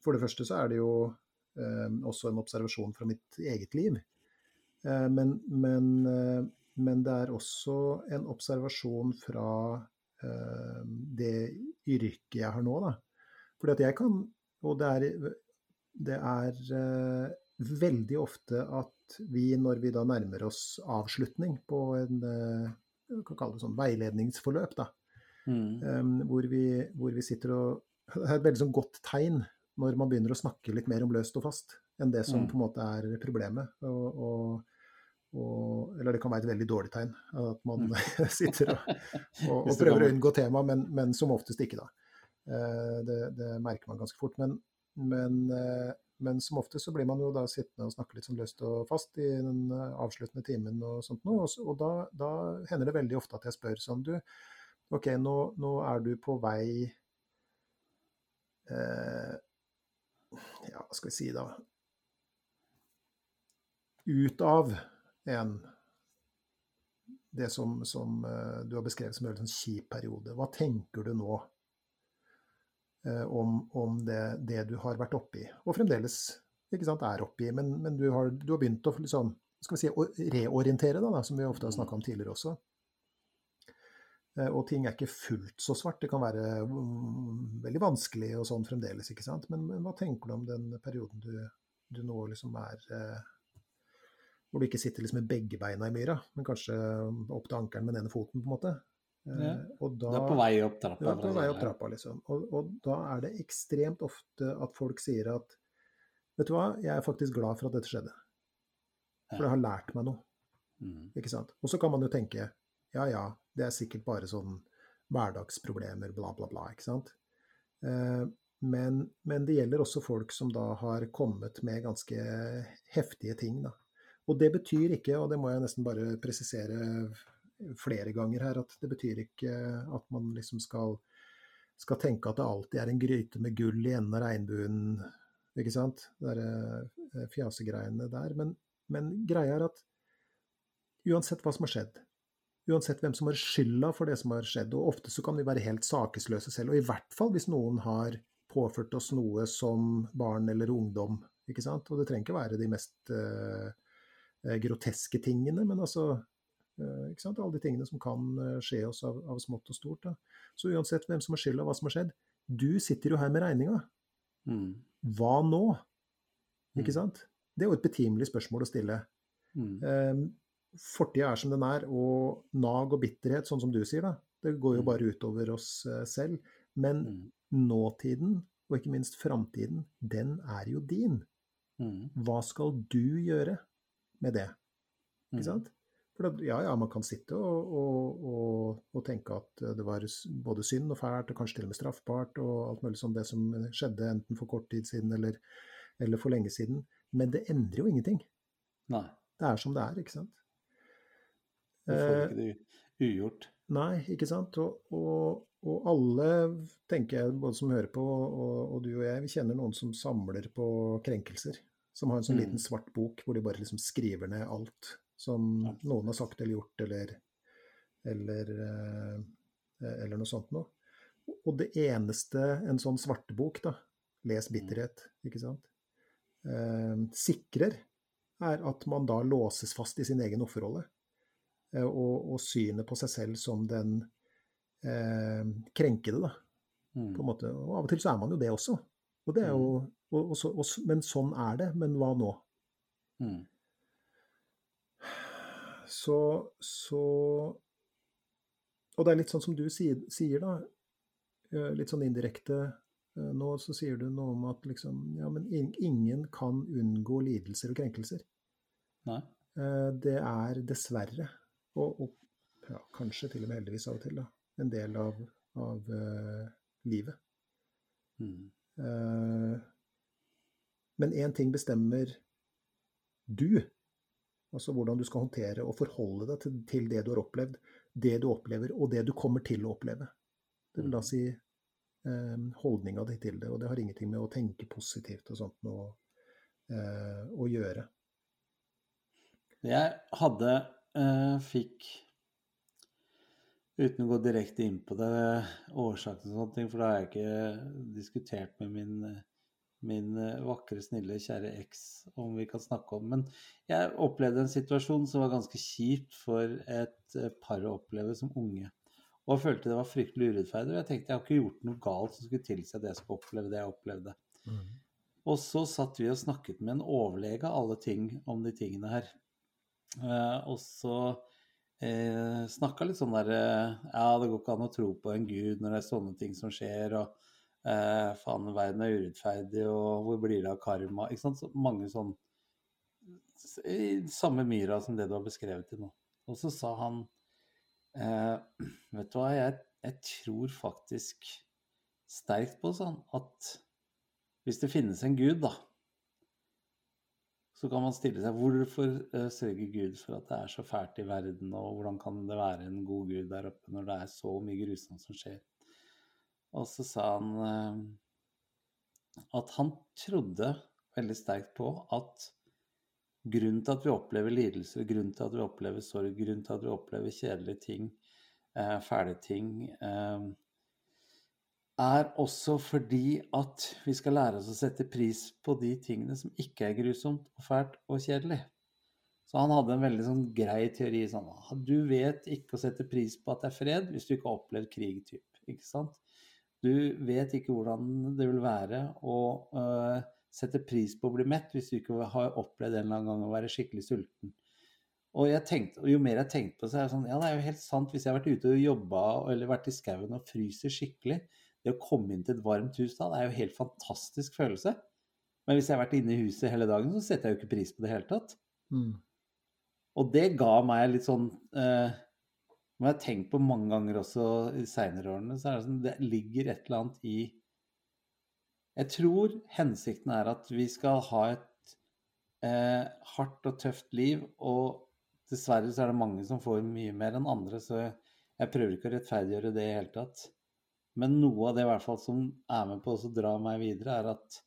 For det første så er det jo eh, også en observasjon fra mitt eget liv. Eh, men, men, eh, men det er også en observasjon fra eh, det yrket jeg har nå, da. Fordi at jeg kan Og det er, det er eh, veldig ofte at vi, når vi da nærmer oss avslutning på en eh, kan kalle det sånn veiledningsforløp, da, Mm. eh, hvor, vi, hvor vi sitter og Det er et veldig sånn godt tegn når man begynner å snakke litt mer om løst og fast enn det som Mm. på en måte er problemet. Og, og, og, eller det kan være et veldig dårlig tegn at man sitter og, og, prøver å unngå temaet, men, men som oftest ikke, da. Eh, Det, det merker man ganske fort. Men, men, eh, men som ofte så blir man jo da sittende og snakke litt sånn løst og fast i den eh, avsluttende timen og sånt noe. Og, og da, da hender det veldig ofte at jeg spør sånn Du, OK, nå, nå er du på vei eh, Ja, hva skal vi si da Ut av en det som, som eh, du har beskrevet som en sånn kjip periode. Hva tenker du nå om, om det, det du har vært oppi, og fremdeles sant, er oppi, men, men du, har, du har begynt å liksom, si, reorientere da, da, som vi ofte har snakka om tidligere også. Eh, Og ting er ikke fullt så svart. Det kan være veldig vanskelig og sånn fremdeles, ikke sant. Men, men hva tenker du om den perioden du, du nå liksom er eh, Hvor du ikke sitter liksom med begge beina i myra, men kanskje opp til ankelen med den ene foten, på en måte. Eh, Ja. Og da, det er på vei opp trappa. ja, på vei opp trappa, liksom. Og, og da er det ekstremt ofte at folk sier at Vet du hva, jeg er faktisk glad for at dette skjedde. For det har lært meg noe. Mm. Ikke sant? Og så kan man jo tenke ja ja, det er sikkert bare sånn hverdagsproblemer, bla, bla, bla. ikke sant? Eh, men, men det gjelder også folk som da har kommet med ganske heftige ting. da. Og det betyr ikke, og det må jeg nesten bare presisere flere ganger her, at det betyr ikke at man liksom skal, skal tenke at det alltid er en gryte med gull i enden av regnbuen, ikke sant? Det der fjasegreiene der. Men, men greia er at uansett hva som har skjedd, uansett hvem som har skylda for det som har skjedd, og ofte så kan vi være helt sakesløse selv, og i hvert fall hvis noen har påført oss noe som barn eller ungdom, ikke sant? Og det trenger ikke være de mest uh, groteske tingene, men altså Eh, ikke sant? Alle de tingene som kan eh, skje oss av, av smått og stort. Da. Så uansett hvem som har skylda, hva som har skjedd, du sitter jo her med regninga. Mm. Hva nå? Ikke Mm. sant? Det er jo et betimelig spørsmål å stille. Mm. Um, Fortida er som den er, og nag og bitterhet, sånn som du sier, da, det går jo Mm. bare utover oss eh, selv. Men Mm. nåtiden, og ikke minst framtiden, den er jo din. Mm. Hva skal du gjøre med det? Ikke sant? For det, ja, ja, man kan sitte og, og, og, og tenke at eh, det var både synd og fælt, og kanskje til og med straffbart, og alt mulig sånn det som skjedde enten for kort tid siden eller, eller for lenge siden. Men det endrer jo ingenting. Nei. Det er som det er, ikke sant? Du får Eh, ikke det ugjort. ugjort. Nei, ikke sant. Og, og, og alle, tenker jeg, både som hører på og, og du og jeg, vi kjenner noen som samler på krenkelser. Som har en sånn Mm. liten svart bok hvor de bare liksom skriver ned alt som noen har sagt eller gjort, eller, eller, eh, eller noe sånt noe. Og det eneste en sånn svartebok, da, les bitterhet, ikke sant, eh, sikrer, er at man da låses fast i sin egen offerrolle. Eh, og, og synet på seg selv som den eh, krenkede, da. Mm. På en måte. Og av og til så er man jo det også. Og det er jo, og, så, men sånn er det. Men hva nå? Mm. Så, så Og det er litt sånn som du sier, sier da, eh, litt sånn indirekte eh, nå, så sier du noe om at liksom Ja, men ingen kan unngå lidelser og krenkelser. Nei. Eh, Det er dessverre, og, og ja, kanskje til og med heldigvis av og til, da, en del av, av uh, livet. Mm. Uh, men én ting bestemmer du, altså hvordan du skal håndtere og forholde deg til, til det du har opplevd, det du opplever, og det du kommer til å oppleve. Det vil da si eh, holdninga di til det, og det har ingenting med å tenke positivt og sånt noe eh, å gjøre. Jeg hadde eh, fikk Uten å gå direkte inn på det, årsaken og sånne ting, for da har jeg ikke diskutert med min, min eh, vakre, snille, kjære eks om vi kan snakke om. Men jeg opplevde en situasjon som var ganske kjipt for et eh, par å oppleve som unge. Og jeg følte det var fryktelig urettferdig. Og jeg tenkte jeg har ikke gjort noe galt som skulle tilsi at jeg skulle oppleve det jeg opplevde. Og så satt vi og snakket med en overlege av alle ting om de tingene her. Eh, og så eh, snakka litt sånn der eh, Ja, det går ikke an å tro på en gud når det er sånne ting som skjer, og eh, faen, verden er urettferdig, og hvor blir det av karma? Ikke sant? Så mange sånn i Samme myra som det du har beskrevet til nå. Og så sa han eh, Vet du hva, jeg, jeg tror faktisk sterkt på sånn at hvis det finnes en gud, da, så kan man stille seg hvorfor eh, sørger Gud for at det er så fælt i verden, og hvordan kan det være en god Gud der oppe når det er så mye grusomt som skjer? Og så sa han eh, at han trodde veldig sterkt på at grunnen til at vi opplever lidelser, grunnen til at vi opplever sorg, grunnen til at vi opplever kjedelige ting, eh, fæle ting, eh, er også fordi at vi skal lære oss å sette pris på de tingene som ikke er grusomt og fælt og kjedelig. Så han hadde en veldig sånn grei teori sånn Du vet ikke å sette pris på at det er fred hvis du ikke har opplevd krig, typ. Ikke sant? Du vet ikke hvordan det vil være å uh, sette pris på å bli mett hvis du ikke har opplevd en eller annen gang å være skikkelig sulten. Og jeg tenkte, og jo mer jeg tenkte på det, så er det sånn Ja, det er jo helt sant. Hvis jeg har vært ute og jobba eller vært i skauen og fryser skikkelig, det å komme inn til et varmt hus da, det er jo en helt fantastisk følelse. Men hvis jeg har vært inne i huset hele dagen, så setter jeg jo ikke pris på det i det hele tatt. Mm. Og det ga meg litt sånn eh, Som jeg har tenkt på mange ganger også i seinere årene, så er det sånn det ligger et eller annet i Jeg tror hensikten er at vi skal ha et eh, hardt og tøft liv, og dessverre så er det mange som får mye mer enn andre, så jeg prøver ikke å rettferdiggjøre det i det hele tatt. Men noe av det i hvert fall som er med på å dra meg videre, er at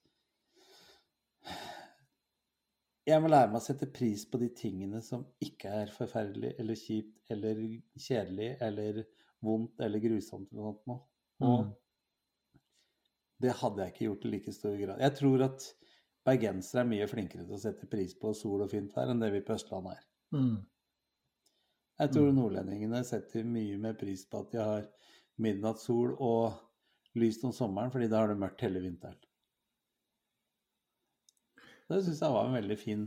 jeg må lære meg å sette pris på de tingene som ikke er forferdelig eller kjipt eller kjedelig eller vondt eller grusomt eller noe sånt. Og Mm. det hadde jeg ikke gjort i like stor grad. Jeg tror at bergensere er mye flinkere til å sette pris på sol og fint vær enn det vi på Østlandet er. Mm. Jeg tror nordlendingene setter mye mer pris på at de har midnattssol og lyst om sommeren, fordi da har det mørkt hele vinteren. Det syns jeg var en veldig fin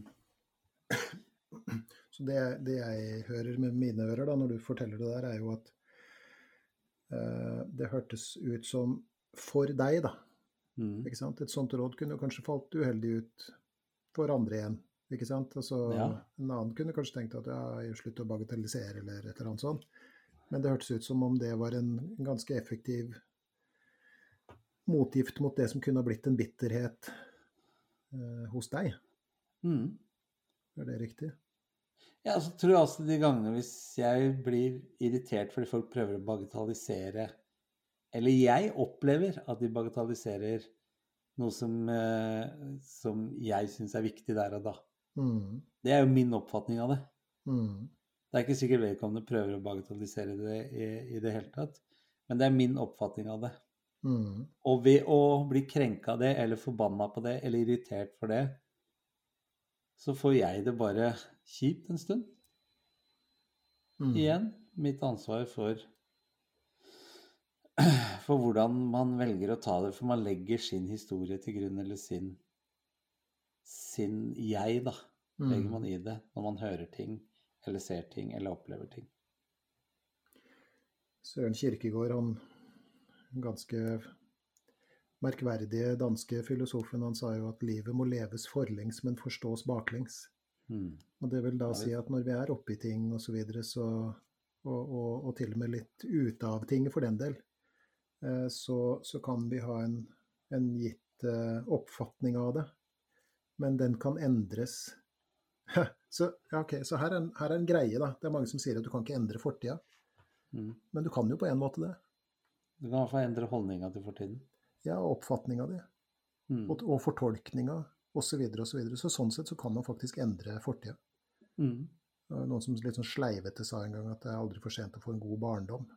Så det, det jeg hører med mine ører da, når du forteller det der, er jo at uh, det hørtes ut som for deg, da. mm. Ikke sant? Et sånt råd kunne jo kanskje falt uheldig ut for andre igjen. Ikke sant? Altså, Ja. En annen kunne kanskje tenkt at ja, slutt å bagatellisere eller et eller annet sånt. Men det hørtes ut som om det var en ganske effektiv motgift mot det som kunne ha blitt en bitterhet eh, hos deg. Mm. Er det riktig? Ja, så tror jeg også de gangene hvis jeg blir irritert fordi folk prøver å bagatellisere Eller jeg opplever at de bagatelliserer noe som, eh, som jeg syns er viktig der og da. Mm. Det er jo min oppfatning av det. Mm. Det er ikke sikkert vedkommende prøver å bagatellisere det i, i det hele tatt, men det er min oppfatning av det. Mm. Og ved å bli krenka av det, eller forbanna på det, eller irritert for det, så får jeg det bare kjipt en stund. Mm. Igjen mitt ansvar for for hvordan man velger å ta det. For man legger sin historie til grunn, eller sin sin jeg, da, legger Mm. man i det når man hører ting, eller ser ting, eller opplever ting. Søren Kirkegård, han ganske merkverdige danske filosofen, han sa jo at livet må leves forlengs, men forstås baklengs. Mm. Og det vil da si at når vi er oppe i ting og så videre, så og, og, og til og med litt ute av ting for den del, eh, så, så kan vi ha en, en gitt eh, oppfatning av det. Men den kan endres. Så, ja, ok, så her er, en, her er en greie, da. Det er mange som sier at du kan ikke endre fortida. Mm. Men du kan jo på en måte det. Du kan i hvert fall endre holdninga til fortiden. Ja, og oppfatninga di. Mm. Og, og fortolkninga osv. Så, videre, og så, sånn sett så kan man faktisk endre fortida. Mm. Noen som litt sånn sleivete sa en gang at det er aldri for sent å få en god barndom.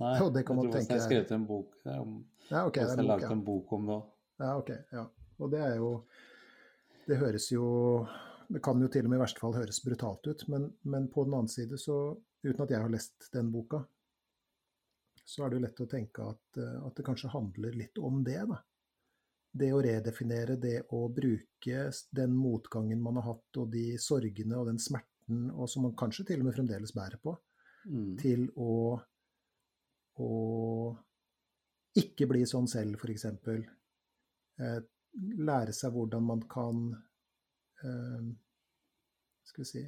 Nei, Ja, det kan man jeg tror tenke jeg har skrevet en bok om Ja, okay, Jeg er har en bok, laget ja. en bok om det òg. ja, ok, ja. Og det er jo Det høres jo Det kan jo til og med i verste fall høres brutalt ut, men, men på den annen side, så uten at jeg har lest den boka, så er det jo lett å tenke at, eh, at det kanskje handler litt om det, da. Det å redefinere, det å bruke den motgangen man har hatt, og de sorgene og den smerten, og som man kanskje til og med fremdeles bærer på, Mm. til å, å ikke bli sånn selv, f.eks. Eh, lære seg hvordan man kan eh, Skal vi si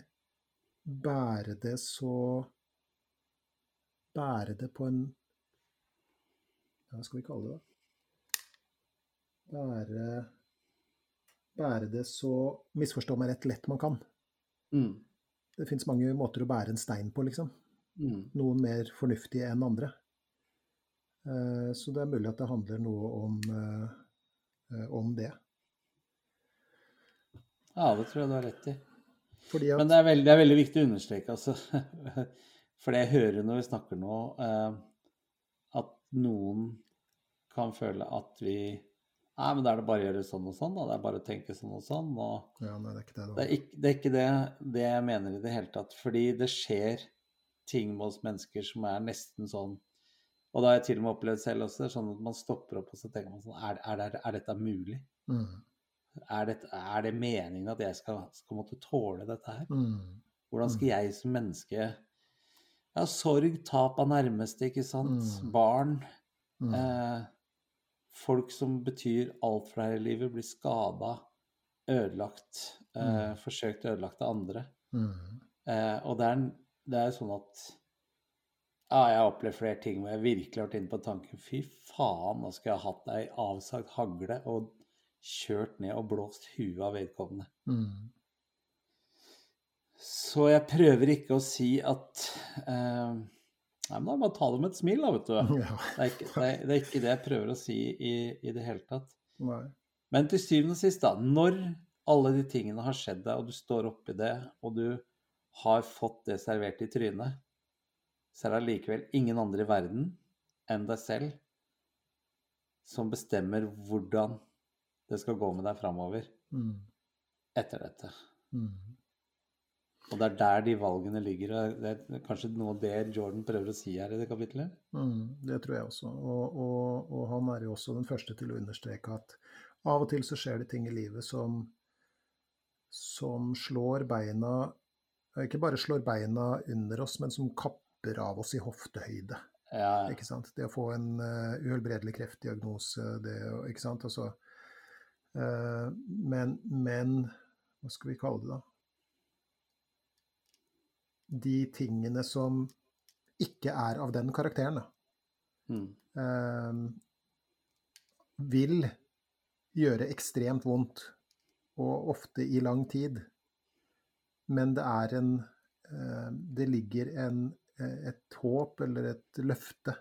Bære det så Bære det på en Hva skal vi kalle det? da? Bære Bære det så Misforstå meg rett lett man kan. Mm. Det fins mange måter å bære en stein på, liksom Mm. noen mer fornuftige enn andre. Eh, Så det er mulig at det handler noe om, eh, eh, om det. Ja, det tror jeg du har rett i. Fordi at Men det er veldig, det er veldig viktig å understreke, altså. For det jeg hører når vi snakker nå, eh, at noen kan føle at vi Nei, men da er det bare å gjøre sånn og sånn, da. Det er bare å tenke sånn og sånn. Og Ja, nei, det er ikke det. det det er ikke det, er ikke det, det jeg mener i det hele tatt. Fordi det skjer ting med oss mennesker som er nesten sånn Og da har jeg til og med opplevd selv også, sånn at man stopper opp og så tenker man sånn Er, er, er dette mulig? Mm, Er det, er det meningen at jeg skal, skal måtte tåle dette her? mm, Hvordan skal jeg som menneske Ja, sorg, tap av nærmeste, ikke sant? Mm. Barn. mm, Eh, folk som betyr alt for deg i livet, blir skada, ødelagt, eh, forsøkt ødelagt av andre. mm, Eh, og det er, det er sånn at ja, jeg har opplevd flere ting hvor jeg virkelig har vært inne på tanken Fy faen, nå skulle jeg ha hatt ei avsagt hagle og kjørt ned og blåst huet av vedkommende. mm, Så jeg prøver ikke å si at eh, Nei, men da bare ta det med et smil, da, vet du. Ja. Det er ikke det, er, det, er ikke det jeg prøver å si i, i det hele tatt. Nei. Men til syvende og sist, da, når alle de tingene har skjedd deg, og du står oppi det, og du har fått det servert i trynet, så er det allikevel ingen andre i verden enn deg selv som bestemmer hvordan det skal gå med deg framover Mm, etter dette. mm. Og det er der de valgene ligger. og Det er kanskje noe av det Jordan prøver å si her i det kapitlet? Mm, det tror jeg også. Og, og, og, han er jo også den første til å understreke at av og til så skjer det ting i livet som, som slår beina Ikke bare slår beina under oss, men som kapper av oss i hoftehøyde. Ja, Ikke sant? Det å få en uh, uhelbredelig kreftdiagnose, det Ikke sant? Altså, uh, men, men Hva skal vi kalle det, da? De tingene som ikke er av den karakteren, mm. Eh, vil gjøre ekstremt vondt, og ofte i lang tid. Men det er en Det ligger en et håp eller et løfte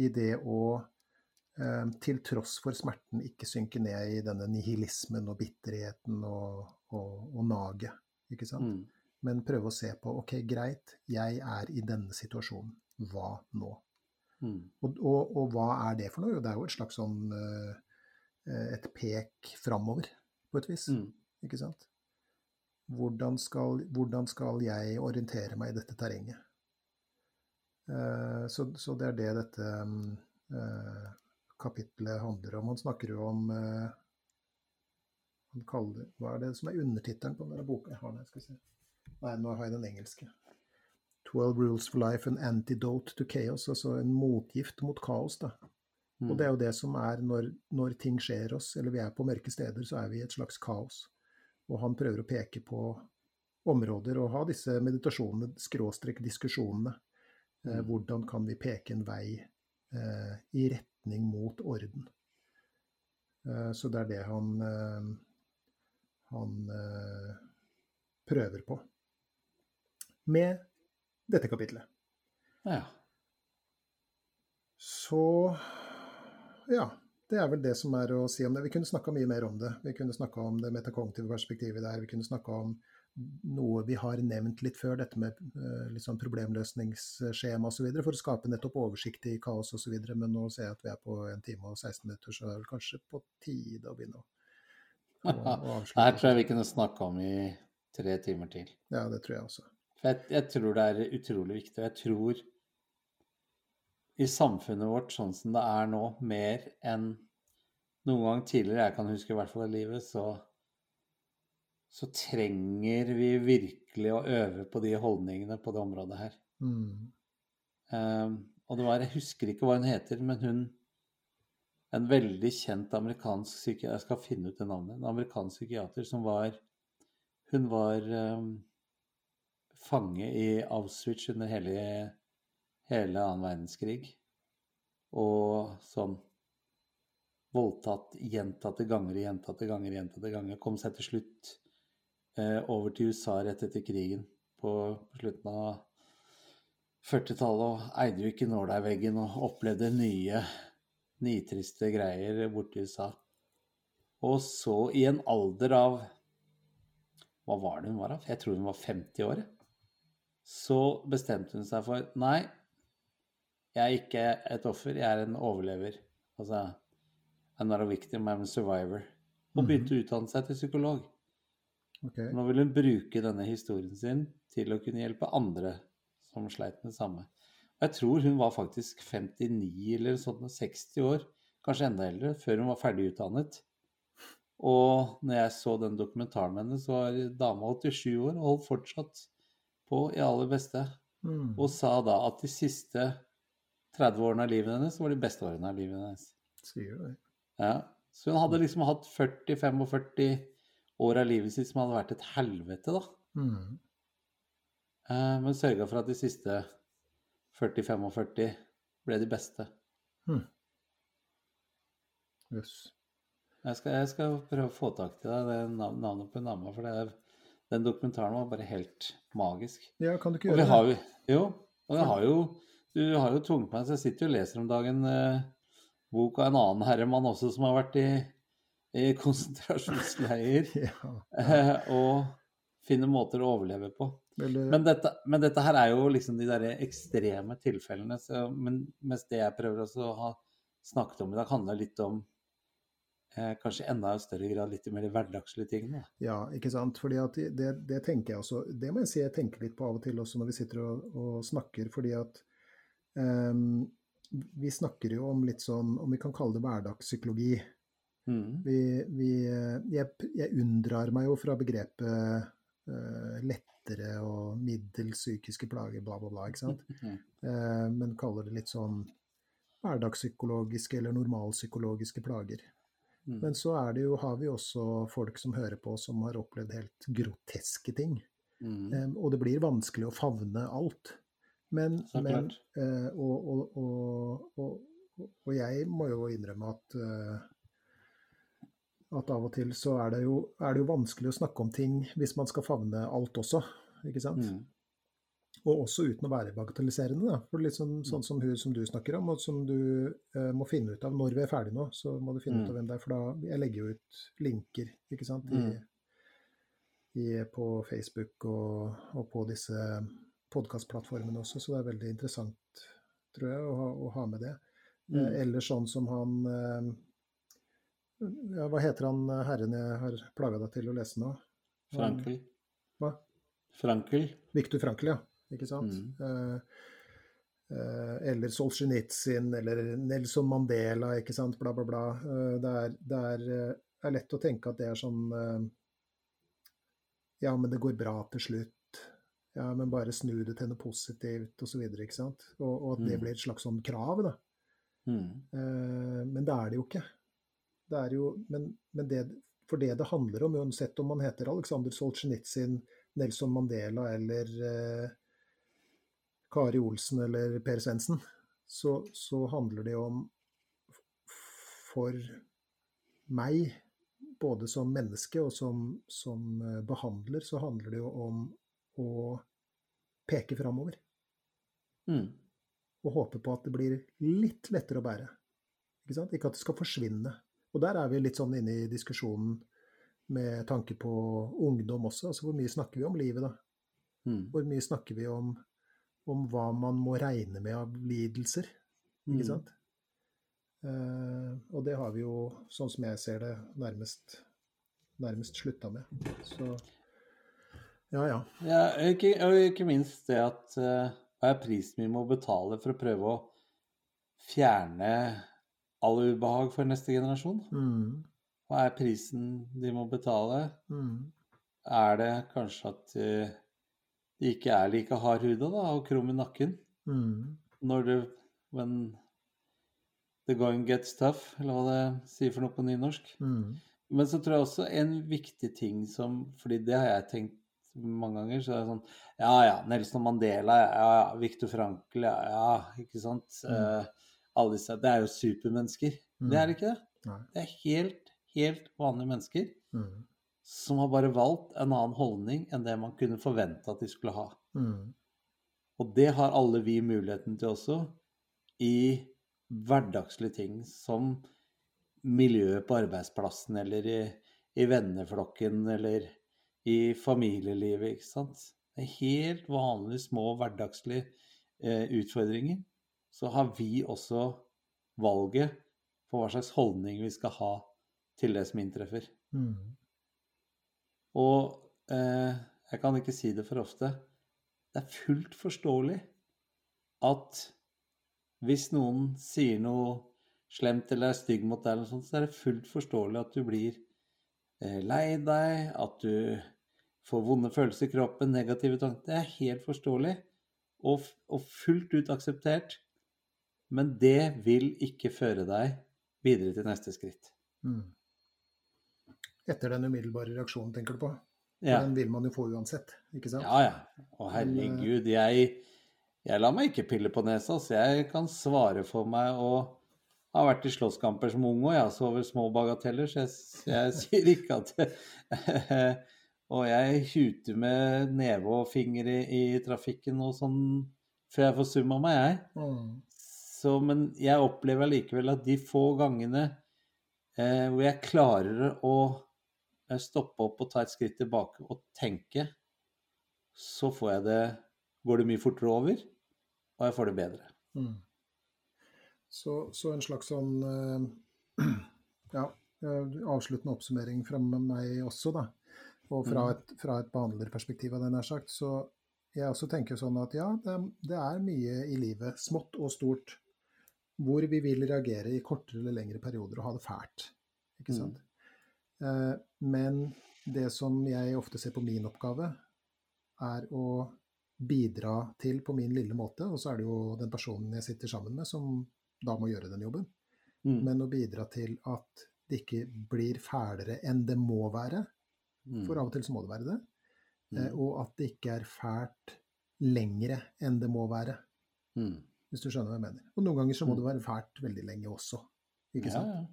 i det å eh, til tross for smerten ikke synke ned i denne nihilismen og bitterheten og, og, og naget. Ikke sant? Mm. Men prøve å se på OK, greit, jeg er i denne situasjonen. Hva nå? Mm. Og, og, og, hva er det for noe? Det er jo et slags sånn uh, et pek framover, på et vis. Mm. Ikke sant? Hvordan skal, hvordan skal jeg orientere meg i dette terrenget? Så, så, det er det dette uh, kapitlet handler om. Han snakker jo om han kaller, Hva er det som er undertittelen på denne boka? Jeg har den, skal vi se. Nei, nå har jeg den engelske. 'Twelve Rules for Life, an Antidote to Chaos'. Altså en motgift mot kaos. da. Mm. Og det er jo det som er når, når, ting skjer oss, eller vi er på mørke steder, så er vi i et slags kaos. Og han prøver å peke på områder og ha disse meditasjonene, skråstrek diskusjonene, Mm. Hvordan kan vi peke en vei eh, i retning mot orden? Eh, så det er det han, eh, han prøver på med dette kapitlet. Ja. Så ja. Det er vel det som er å si om det. Vi kunne snakka mye mer om det. Vi kunne snakka om det metakognitive perspektivet der. Vi kunne snakka om noe vi har nevnt litt før, dette med uh, litt sånn problemløsningsskjema osv. For å skape nettopp oversikt i kaos osv. Men nå ser jeg at vi er på en time og 16 minutter, så det er vel kanskje på tide å begynne å, å, avslutte. Her tror jeg vi kunne snakke om i tre timer til. Ja, det tror jeg også. Jeg, jeg tror det er utrolig viktig. Og jeg tror i samfunnet vårt sånn som det er nå, mer enn noen gang tidligere, jeg kan huske i hvert fall i livet, så så trenger vi virkelig å øve på de holdningene på det området her. Mm. Um, og det var, Jeg husker ikke hva hun heter, men hun En veldig kjent amerikansk psykiater Jeg skal finne ut det navnet. En amerikansk psykiater som var Hun var um, fange i Auschwitz under hele, hele annen verdenskrig. Og sånn voldtatt gjentatte ganger, gjentatte ganger, gjentatte ganger. Kom seg til slutt Eh, over til USA rett etter krigen på, slutten av 40-tallet og eide jo ikke nåla i veggen og opplevde nye nitriste greier borte i USA. Og så, i en alder av Hva var det hun var av? Jeg tror hun var 50 år. Så bestemte hun seg for Nei, jeg er ikke et offer, jeg er en overlever. Altså I'm not a victim, I'm a survivor. Og mhm. begynte å utdanne seg til psykolog. Okay. Nå vil hun bruke denne historien sin til å kunne hjelpe andre som sleit med det samme. Og jeg tror hun var faktisk 59 eller sånn, 60 år, kanskje enda eldre, før hun var ferdig utdannet. Og når jeg så den dokumentaren med henne, så var dama 87 år og holdt fortsatt på i aller beste. Mm. Og sa da at de siste 30 årene av livet hennes var de beste årene av livet hennes. Sier du det? Ja. Så hun hadde liksom hatt 40-45 år av livet sitt som hadde vært et helvete, da. Mm. Eh, men sørga for at de siste 40-45 ble de beste. Mm. Yes. Jeg, skal, jeg skal, prøve å få tak til deg det navnet på en dame, for er, den dokumentaren var bare helt magisk. Ja, kan du ikke gjøre det? Har, jo, og det har jo, du har jo tvunget meg, så jeg sitter jo og leser om dagen eh, bok av en annen herremann også som har vært i i konsentrasjonsleir ja, eh, og finner måter å overleve på. Men dette, men dette, her er jo liksom de der ekstreme tilfellene. Så, men mens det jeg prøver også å ha snakket om i dag, handler litt om eh, kanskje enda i større grad litt mer hverdagslige tingene. Ja, ikke sant. Fordi at det, det, tenker jeg også Det må jeg si jeg tenker litt på av og til også når vi sitter og, og snakker, fordi at um, vi snakker jo om litt sånn, om vi kan kalle det hverdagspsykologi. Mm. Vi, vi, jeg, jeg, unndrar meg jo fra begrepet uh, lettere og middels psykiske plager, bla, bla, bla. ikke sant? Mm. Men kaller det litt sånn hverdagspsykologiske eller normalpsykologiske plager. Mm. Men så jo, har vi også folk som hører på, som har opplevd helt groteske ting. Um, og det blir vanskelig å favne alt. Men, men uh, og, og, og, og, jeg må jo innrømme at uh, at av og til så er det, jo, er det, jo, vanskelig å snakke om ting hvis man skal favne alt også. ikke sant? Mm. Og også uten å være bagatelliserende. da, for litt sånn, sånn som hun som du snakker om, og som du uh, må finne ut av når vi er ferdige nå. Så må du finne mm. ut av hvem det er, for da jeg legger jo ut linker ikke sant, i, mm. i, på Facebook og, og på disse podkastplattformene også, så det er veldig interessant, tror jeg, å ha, å ha med det. Mm. Eh, eller sånn som han eh, ja, Hva heter han eh, herren jeg har plaga deg til å lese nå? Frankel. Hva? Frankel. Viktor Frankel, ja. Ikke sant? Mm. Eh, eh, eller Solzjenitsyn, eller Nelson Mandela, ikke sant, bla, bla, bla. Eh, det, er, det er, lett å tenke at det er sånn Ja, men det går bra til slutt. Ja, men bare snu det til noe positivt, osv. ikke sant. Og, og at det mm. blir et slags sånn krav, da. Mm. Men det er det jo ikke. Det er jo, men, men det, for det det handler om, uansett om man heter Aleksandr Solzjenitsyn, Nelson Mandela eller Kari Olsen eller Per Svendsen, så, så handler det om For meg, både som menneske og som, som eh, behandler, så handler det jo om å peke framover. Mm. Og håpe på at det blir litt lettere å bære. Ikke, ikke, at det skal forsvinne. Og der er vi litt sånn inne i diskusjonen med tanke på ungdom også. Altså hvor mye snakker vi om livet, da? Mm. Hvor mye snakker vi om, om, hva man må regne med av lidelser? Ikke mm. sant? Uh, og det har vi jo, sånn som jeg ser det, nærmest, nærmest slutta med. Så ja, ja. ja ikke, og ikke minst det at uh, hva er prisen vi må betale for å prøve å fjerne all ubehag for neste generasjon? Mm. Hva er prisen de må betale? Mm. Er det kanskje at uh, ikke er like hardhuda og krum i nakken mm. når det when the going gets tough, eller hva det sier for noe på nynorsk? Mm. Men så tror jeg også en viktig ting som Fordi det har jeg tenkt mange ganger, så er det sånn Ja ja, Nelson Mandela, ja ja, Viktor Frankel, ja ja, ikke sant. Mm. Uh, alle disse Det er jo supermennesker. Mm. Det er det ikke det. Nei. Det er helt, helt vanlige mennesker mm. Som har bare valgt en annen holdning enn det man kunne forvente at de skulle ha. Mm. Og det har alle vi muligheten til også i hverdagslige ting som miljøet på arbeidsplassen eller i, i venneflokken eller i familielivet, ikke sant. Det er helt vanlige, små, hverdagslige eh, utfordringer. Så har vi også valget på hva slags holdning vi skal ha til det som inntreffer. Mm. Og eh, jeg kan ikke si det for ofte. Det er fullt forståelig at hvis noen sier noe slemt eller er stygg mot deg, eller sånt, så er det fullt forståelig at du blir Eh, lei deg, at du får vonde følelser i kroppen, negative tanker. Det er helt forståelig og, og fullt ut akseptert. Men det vil ikke føre deg videre til neste skritt. Mm. Etter den umiddelbare reaksjonen, tenker du på? Ja. Den vil man jo få uansett, ikke sant? Ja, ja. Å herregud, jeg, jeg lar meg ikke pille på nesa, så jeg kan svare for meg og har vært i slåsskamper som ung òg, jeg, har sovet små bagateller, så jeg, jeg sier ikke at Og jeg huter med neve og finger i, i, trafikken og sånn før jeg får summa meg, jeg. Mm. Så, men jeg opplever likevel at de få gangene eh, hvor jeg klarer å stoppe opp og ta et skritt tilbake og tenke, så får jeg det Går det mye fortere over, og jeg får det bedre. Mm. Så, så, en slags sånn uh, Ja, eh, avsluttende oppsummering fra meg også, da. Og fra Mm. et, fra et behandlerperspektiv, av det nær sagt. Så jeg også tenker sånn at ja, det, det er mye i livet, smått og stort, hvor vi vil reagere i kortere eller lengre perioder og ha det fælt. Ikke Mm. sant? Eh, men det som jeg ofte ser på min oppgave, er å bidra til på min lille måte, og så er det jo den personen jeg sitter sammen med, som da må gjøre den jobben Mm. men å bidra til at det ikke blir fælere enn det må være. Mm. For av og til så må det være det. Eh, Mm. Og at det ikke er fælt lengre enn det må være. Mm. Hvis du skjønner hva jeg mener. Og noen ganger så må Mm. det være fælt veldig lenge også. Ikke Ja, sant? ja.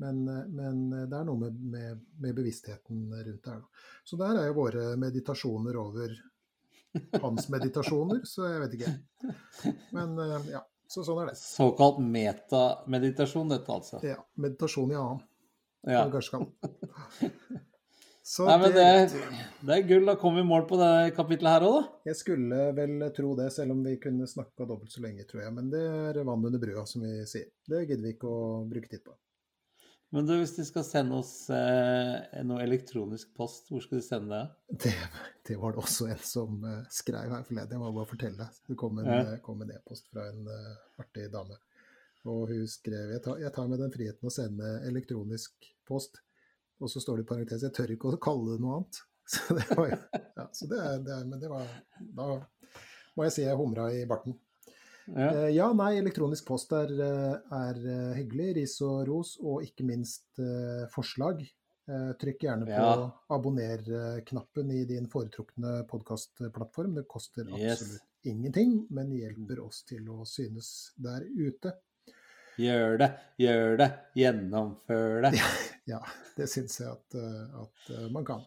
Men, men det er noe med, med, med bevisstheten rundt det her. Så der er jo våre meditasjoner over hans meditasjoner, så jeg vet ikke. Men eh, ja, så sånn er det. Såkalt metameditasjon, dette altså. Ja, meditasjon i annen, Ja. kanskje. Så Nei, men det- det, det er gull. Da kom vi i mål på det kapitlet her òg, da. Jeg skulle vel tro det, selv om vi kunne snakka dobbelt så lenge, tror jeg. Men det er vann under brua, som vi sier. Det gidder vi ikke å bruke tid på. Men du, hvis de skal sende oss eh, noe elektronisk post, hvor skal de sende det? Det, det var det også en som eh, skrev her forleden. Jeg må bare fortelle. Det kom en, Ja. eh, e-post fra en uh, artig dame. Og hun skrev jeg tar, jeg tar med den friheten å sende elektronisk post. Og så står det i parentes jeg tør ikke å kalle det noe annet. Så det var ja, så det, det Men det var Da må jeg si jeg humra i barten. Ja. Eh, Ja, nei, elektronisk post er, eh, er eh, hyggelig. Ris og ros, og ikke minst forslag. Trykk gjerne på Ja. abonner-knappen i din foretrukne podkastplattform. Det koster Yes. absolutt ingenting, men hjelper oss til å synes der ute. Gjør det, gjør det, gjennomfør det. Ja, det syns jeg at, at man kan.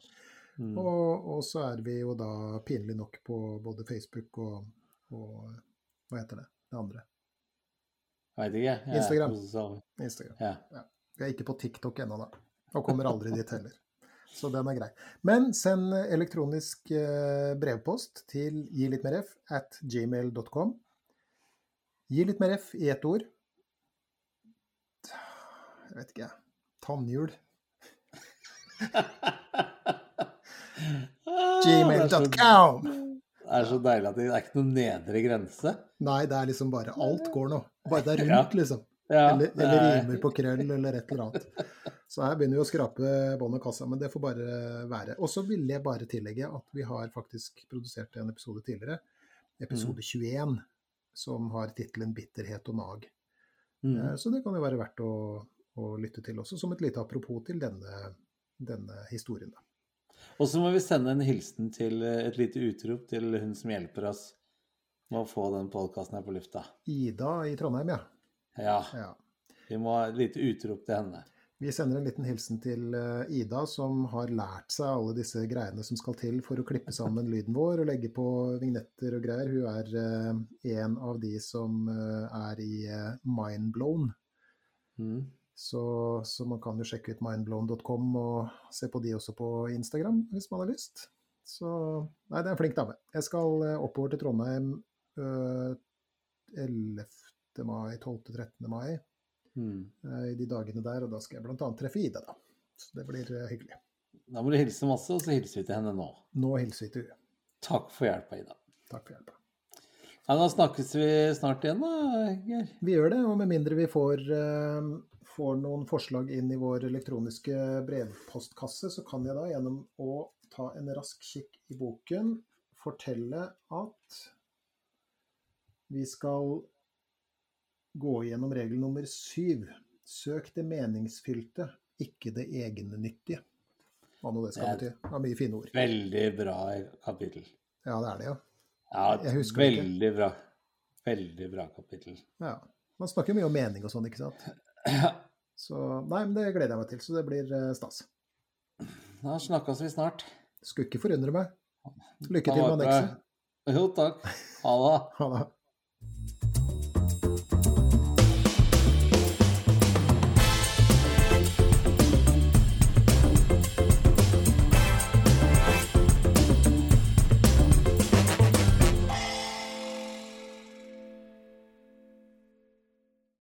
Mm. Og, og så er vi jo da pinlig nok på både Facebook og, og hva heter det, det andre? Veit ikke. jeg Instagram. Instagram. Ja. Vi er ikke på TikTok ennå, da. Og kommer aldri dit heller. Så den er grei. Men send elektronisk eh, brevpost til gi litt mer f at gmail.com. Gi litt mer f i ett ord. Jeg vet ikke, jeg. Tannhjul. Gmail.com. Det er så deilig at det er ikke noen nedre grense. Nei, det er liksom bare Alt går nå. Bare det er rundt, liksom. Ja, Eller, eller er- rimer på krøll eller et eller annet. Så her begynner vi å skrape bånd og kassa, men det får bare være. Og så ville jeg bare tillegge at vi har faktisk produsert en episode tidligere, episode 21, som har tittelen 'Bitterhet og nag'. Mm. Eh, Så det kan jo være verdt å, å lytte til også, som et lite apropos til denne, denne historien. Da. Og så må vi sende en hilsen til eh, et lite utrop til hun som hjelper oss med å få den podkasten her på lufta. Ida i Trondheim, ja. Ja, ja. vi må ha et lite utrop til henne. Vi sender en liten hilsen til eh, Ida, som har lært seg alle disse greiene som skal til for å klippe sammen lyden vår og legge på vignetter og greier. Hun er eh, en av de som er i Mindblown. Mm. Så, så man kan jo sjekke ut mindblown.com og se på de også på Instagram, hvis man har lyst. Så Nei, det er en flink dame. Jeg skal eh, oppover til Trondheim øh, 11. mai, 12.-13. mai Mm. Øh, i de dagene der, og da skal jeg bl.a. treffe Ida, da. Så det blir øh, hyggelig. Da må du hilse masse, og så hilser vi til henne nå. Nå hilser vi til henne. Takk for hjelpa, Ida. Takk for hjelpa. Ja, da snakkes vi snart igjen, da, Geir. Vi gjør det, og med mindre vi får, eh, får noen forslag inn i vår elektroniske brevpostkasse, så kan jeg da gjennom å ta en rask kikk i boken fortelle at vi skal gå gjennom regel nummer syv. Søk det meningsfylte, ikke det egennyttige. Hva nå det skal bety. Det er mye fine ord. Veldig bra kapittel. Ja, det er det, ja. Ja, Jeg husker det veldig bra. Veldig bra kapittel. ja. Man snakker mye om mening og sånn, ikke sant. Så nei, men det gleder jeg meg til. Så det blir eh, stas. Da snakkes vi snart. Skulle ikke forundre meg. Lykke til med annekset. Jo, takk. Ha det. Ha det.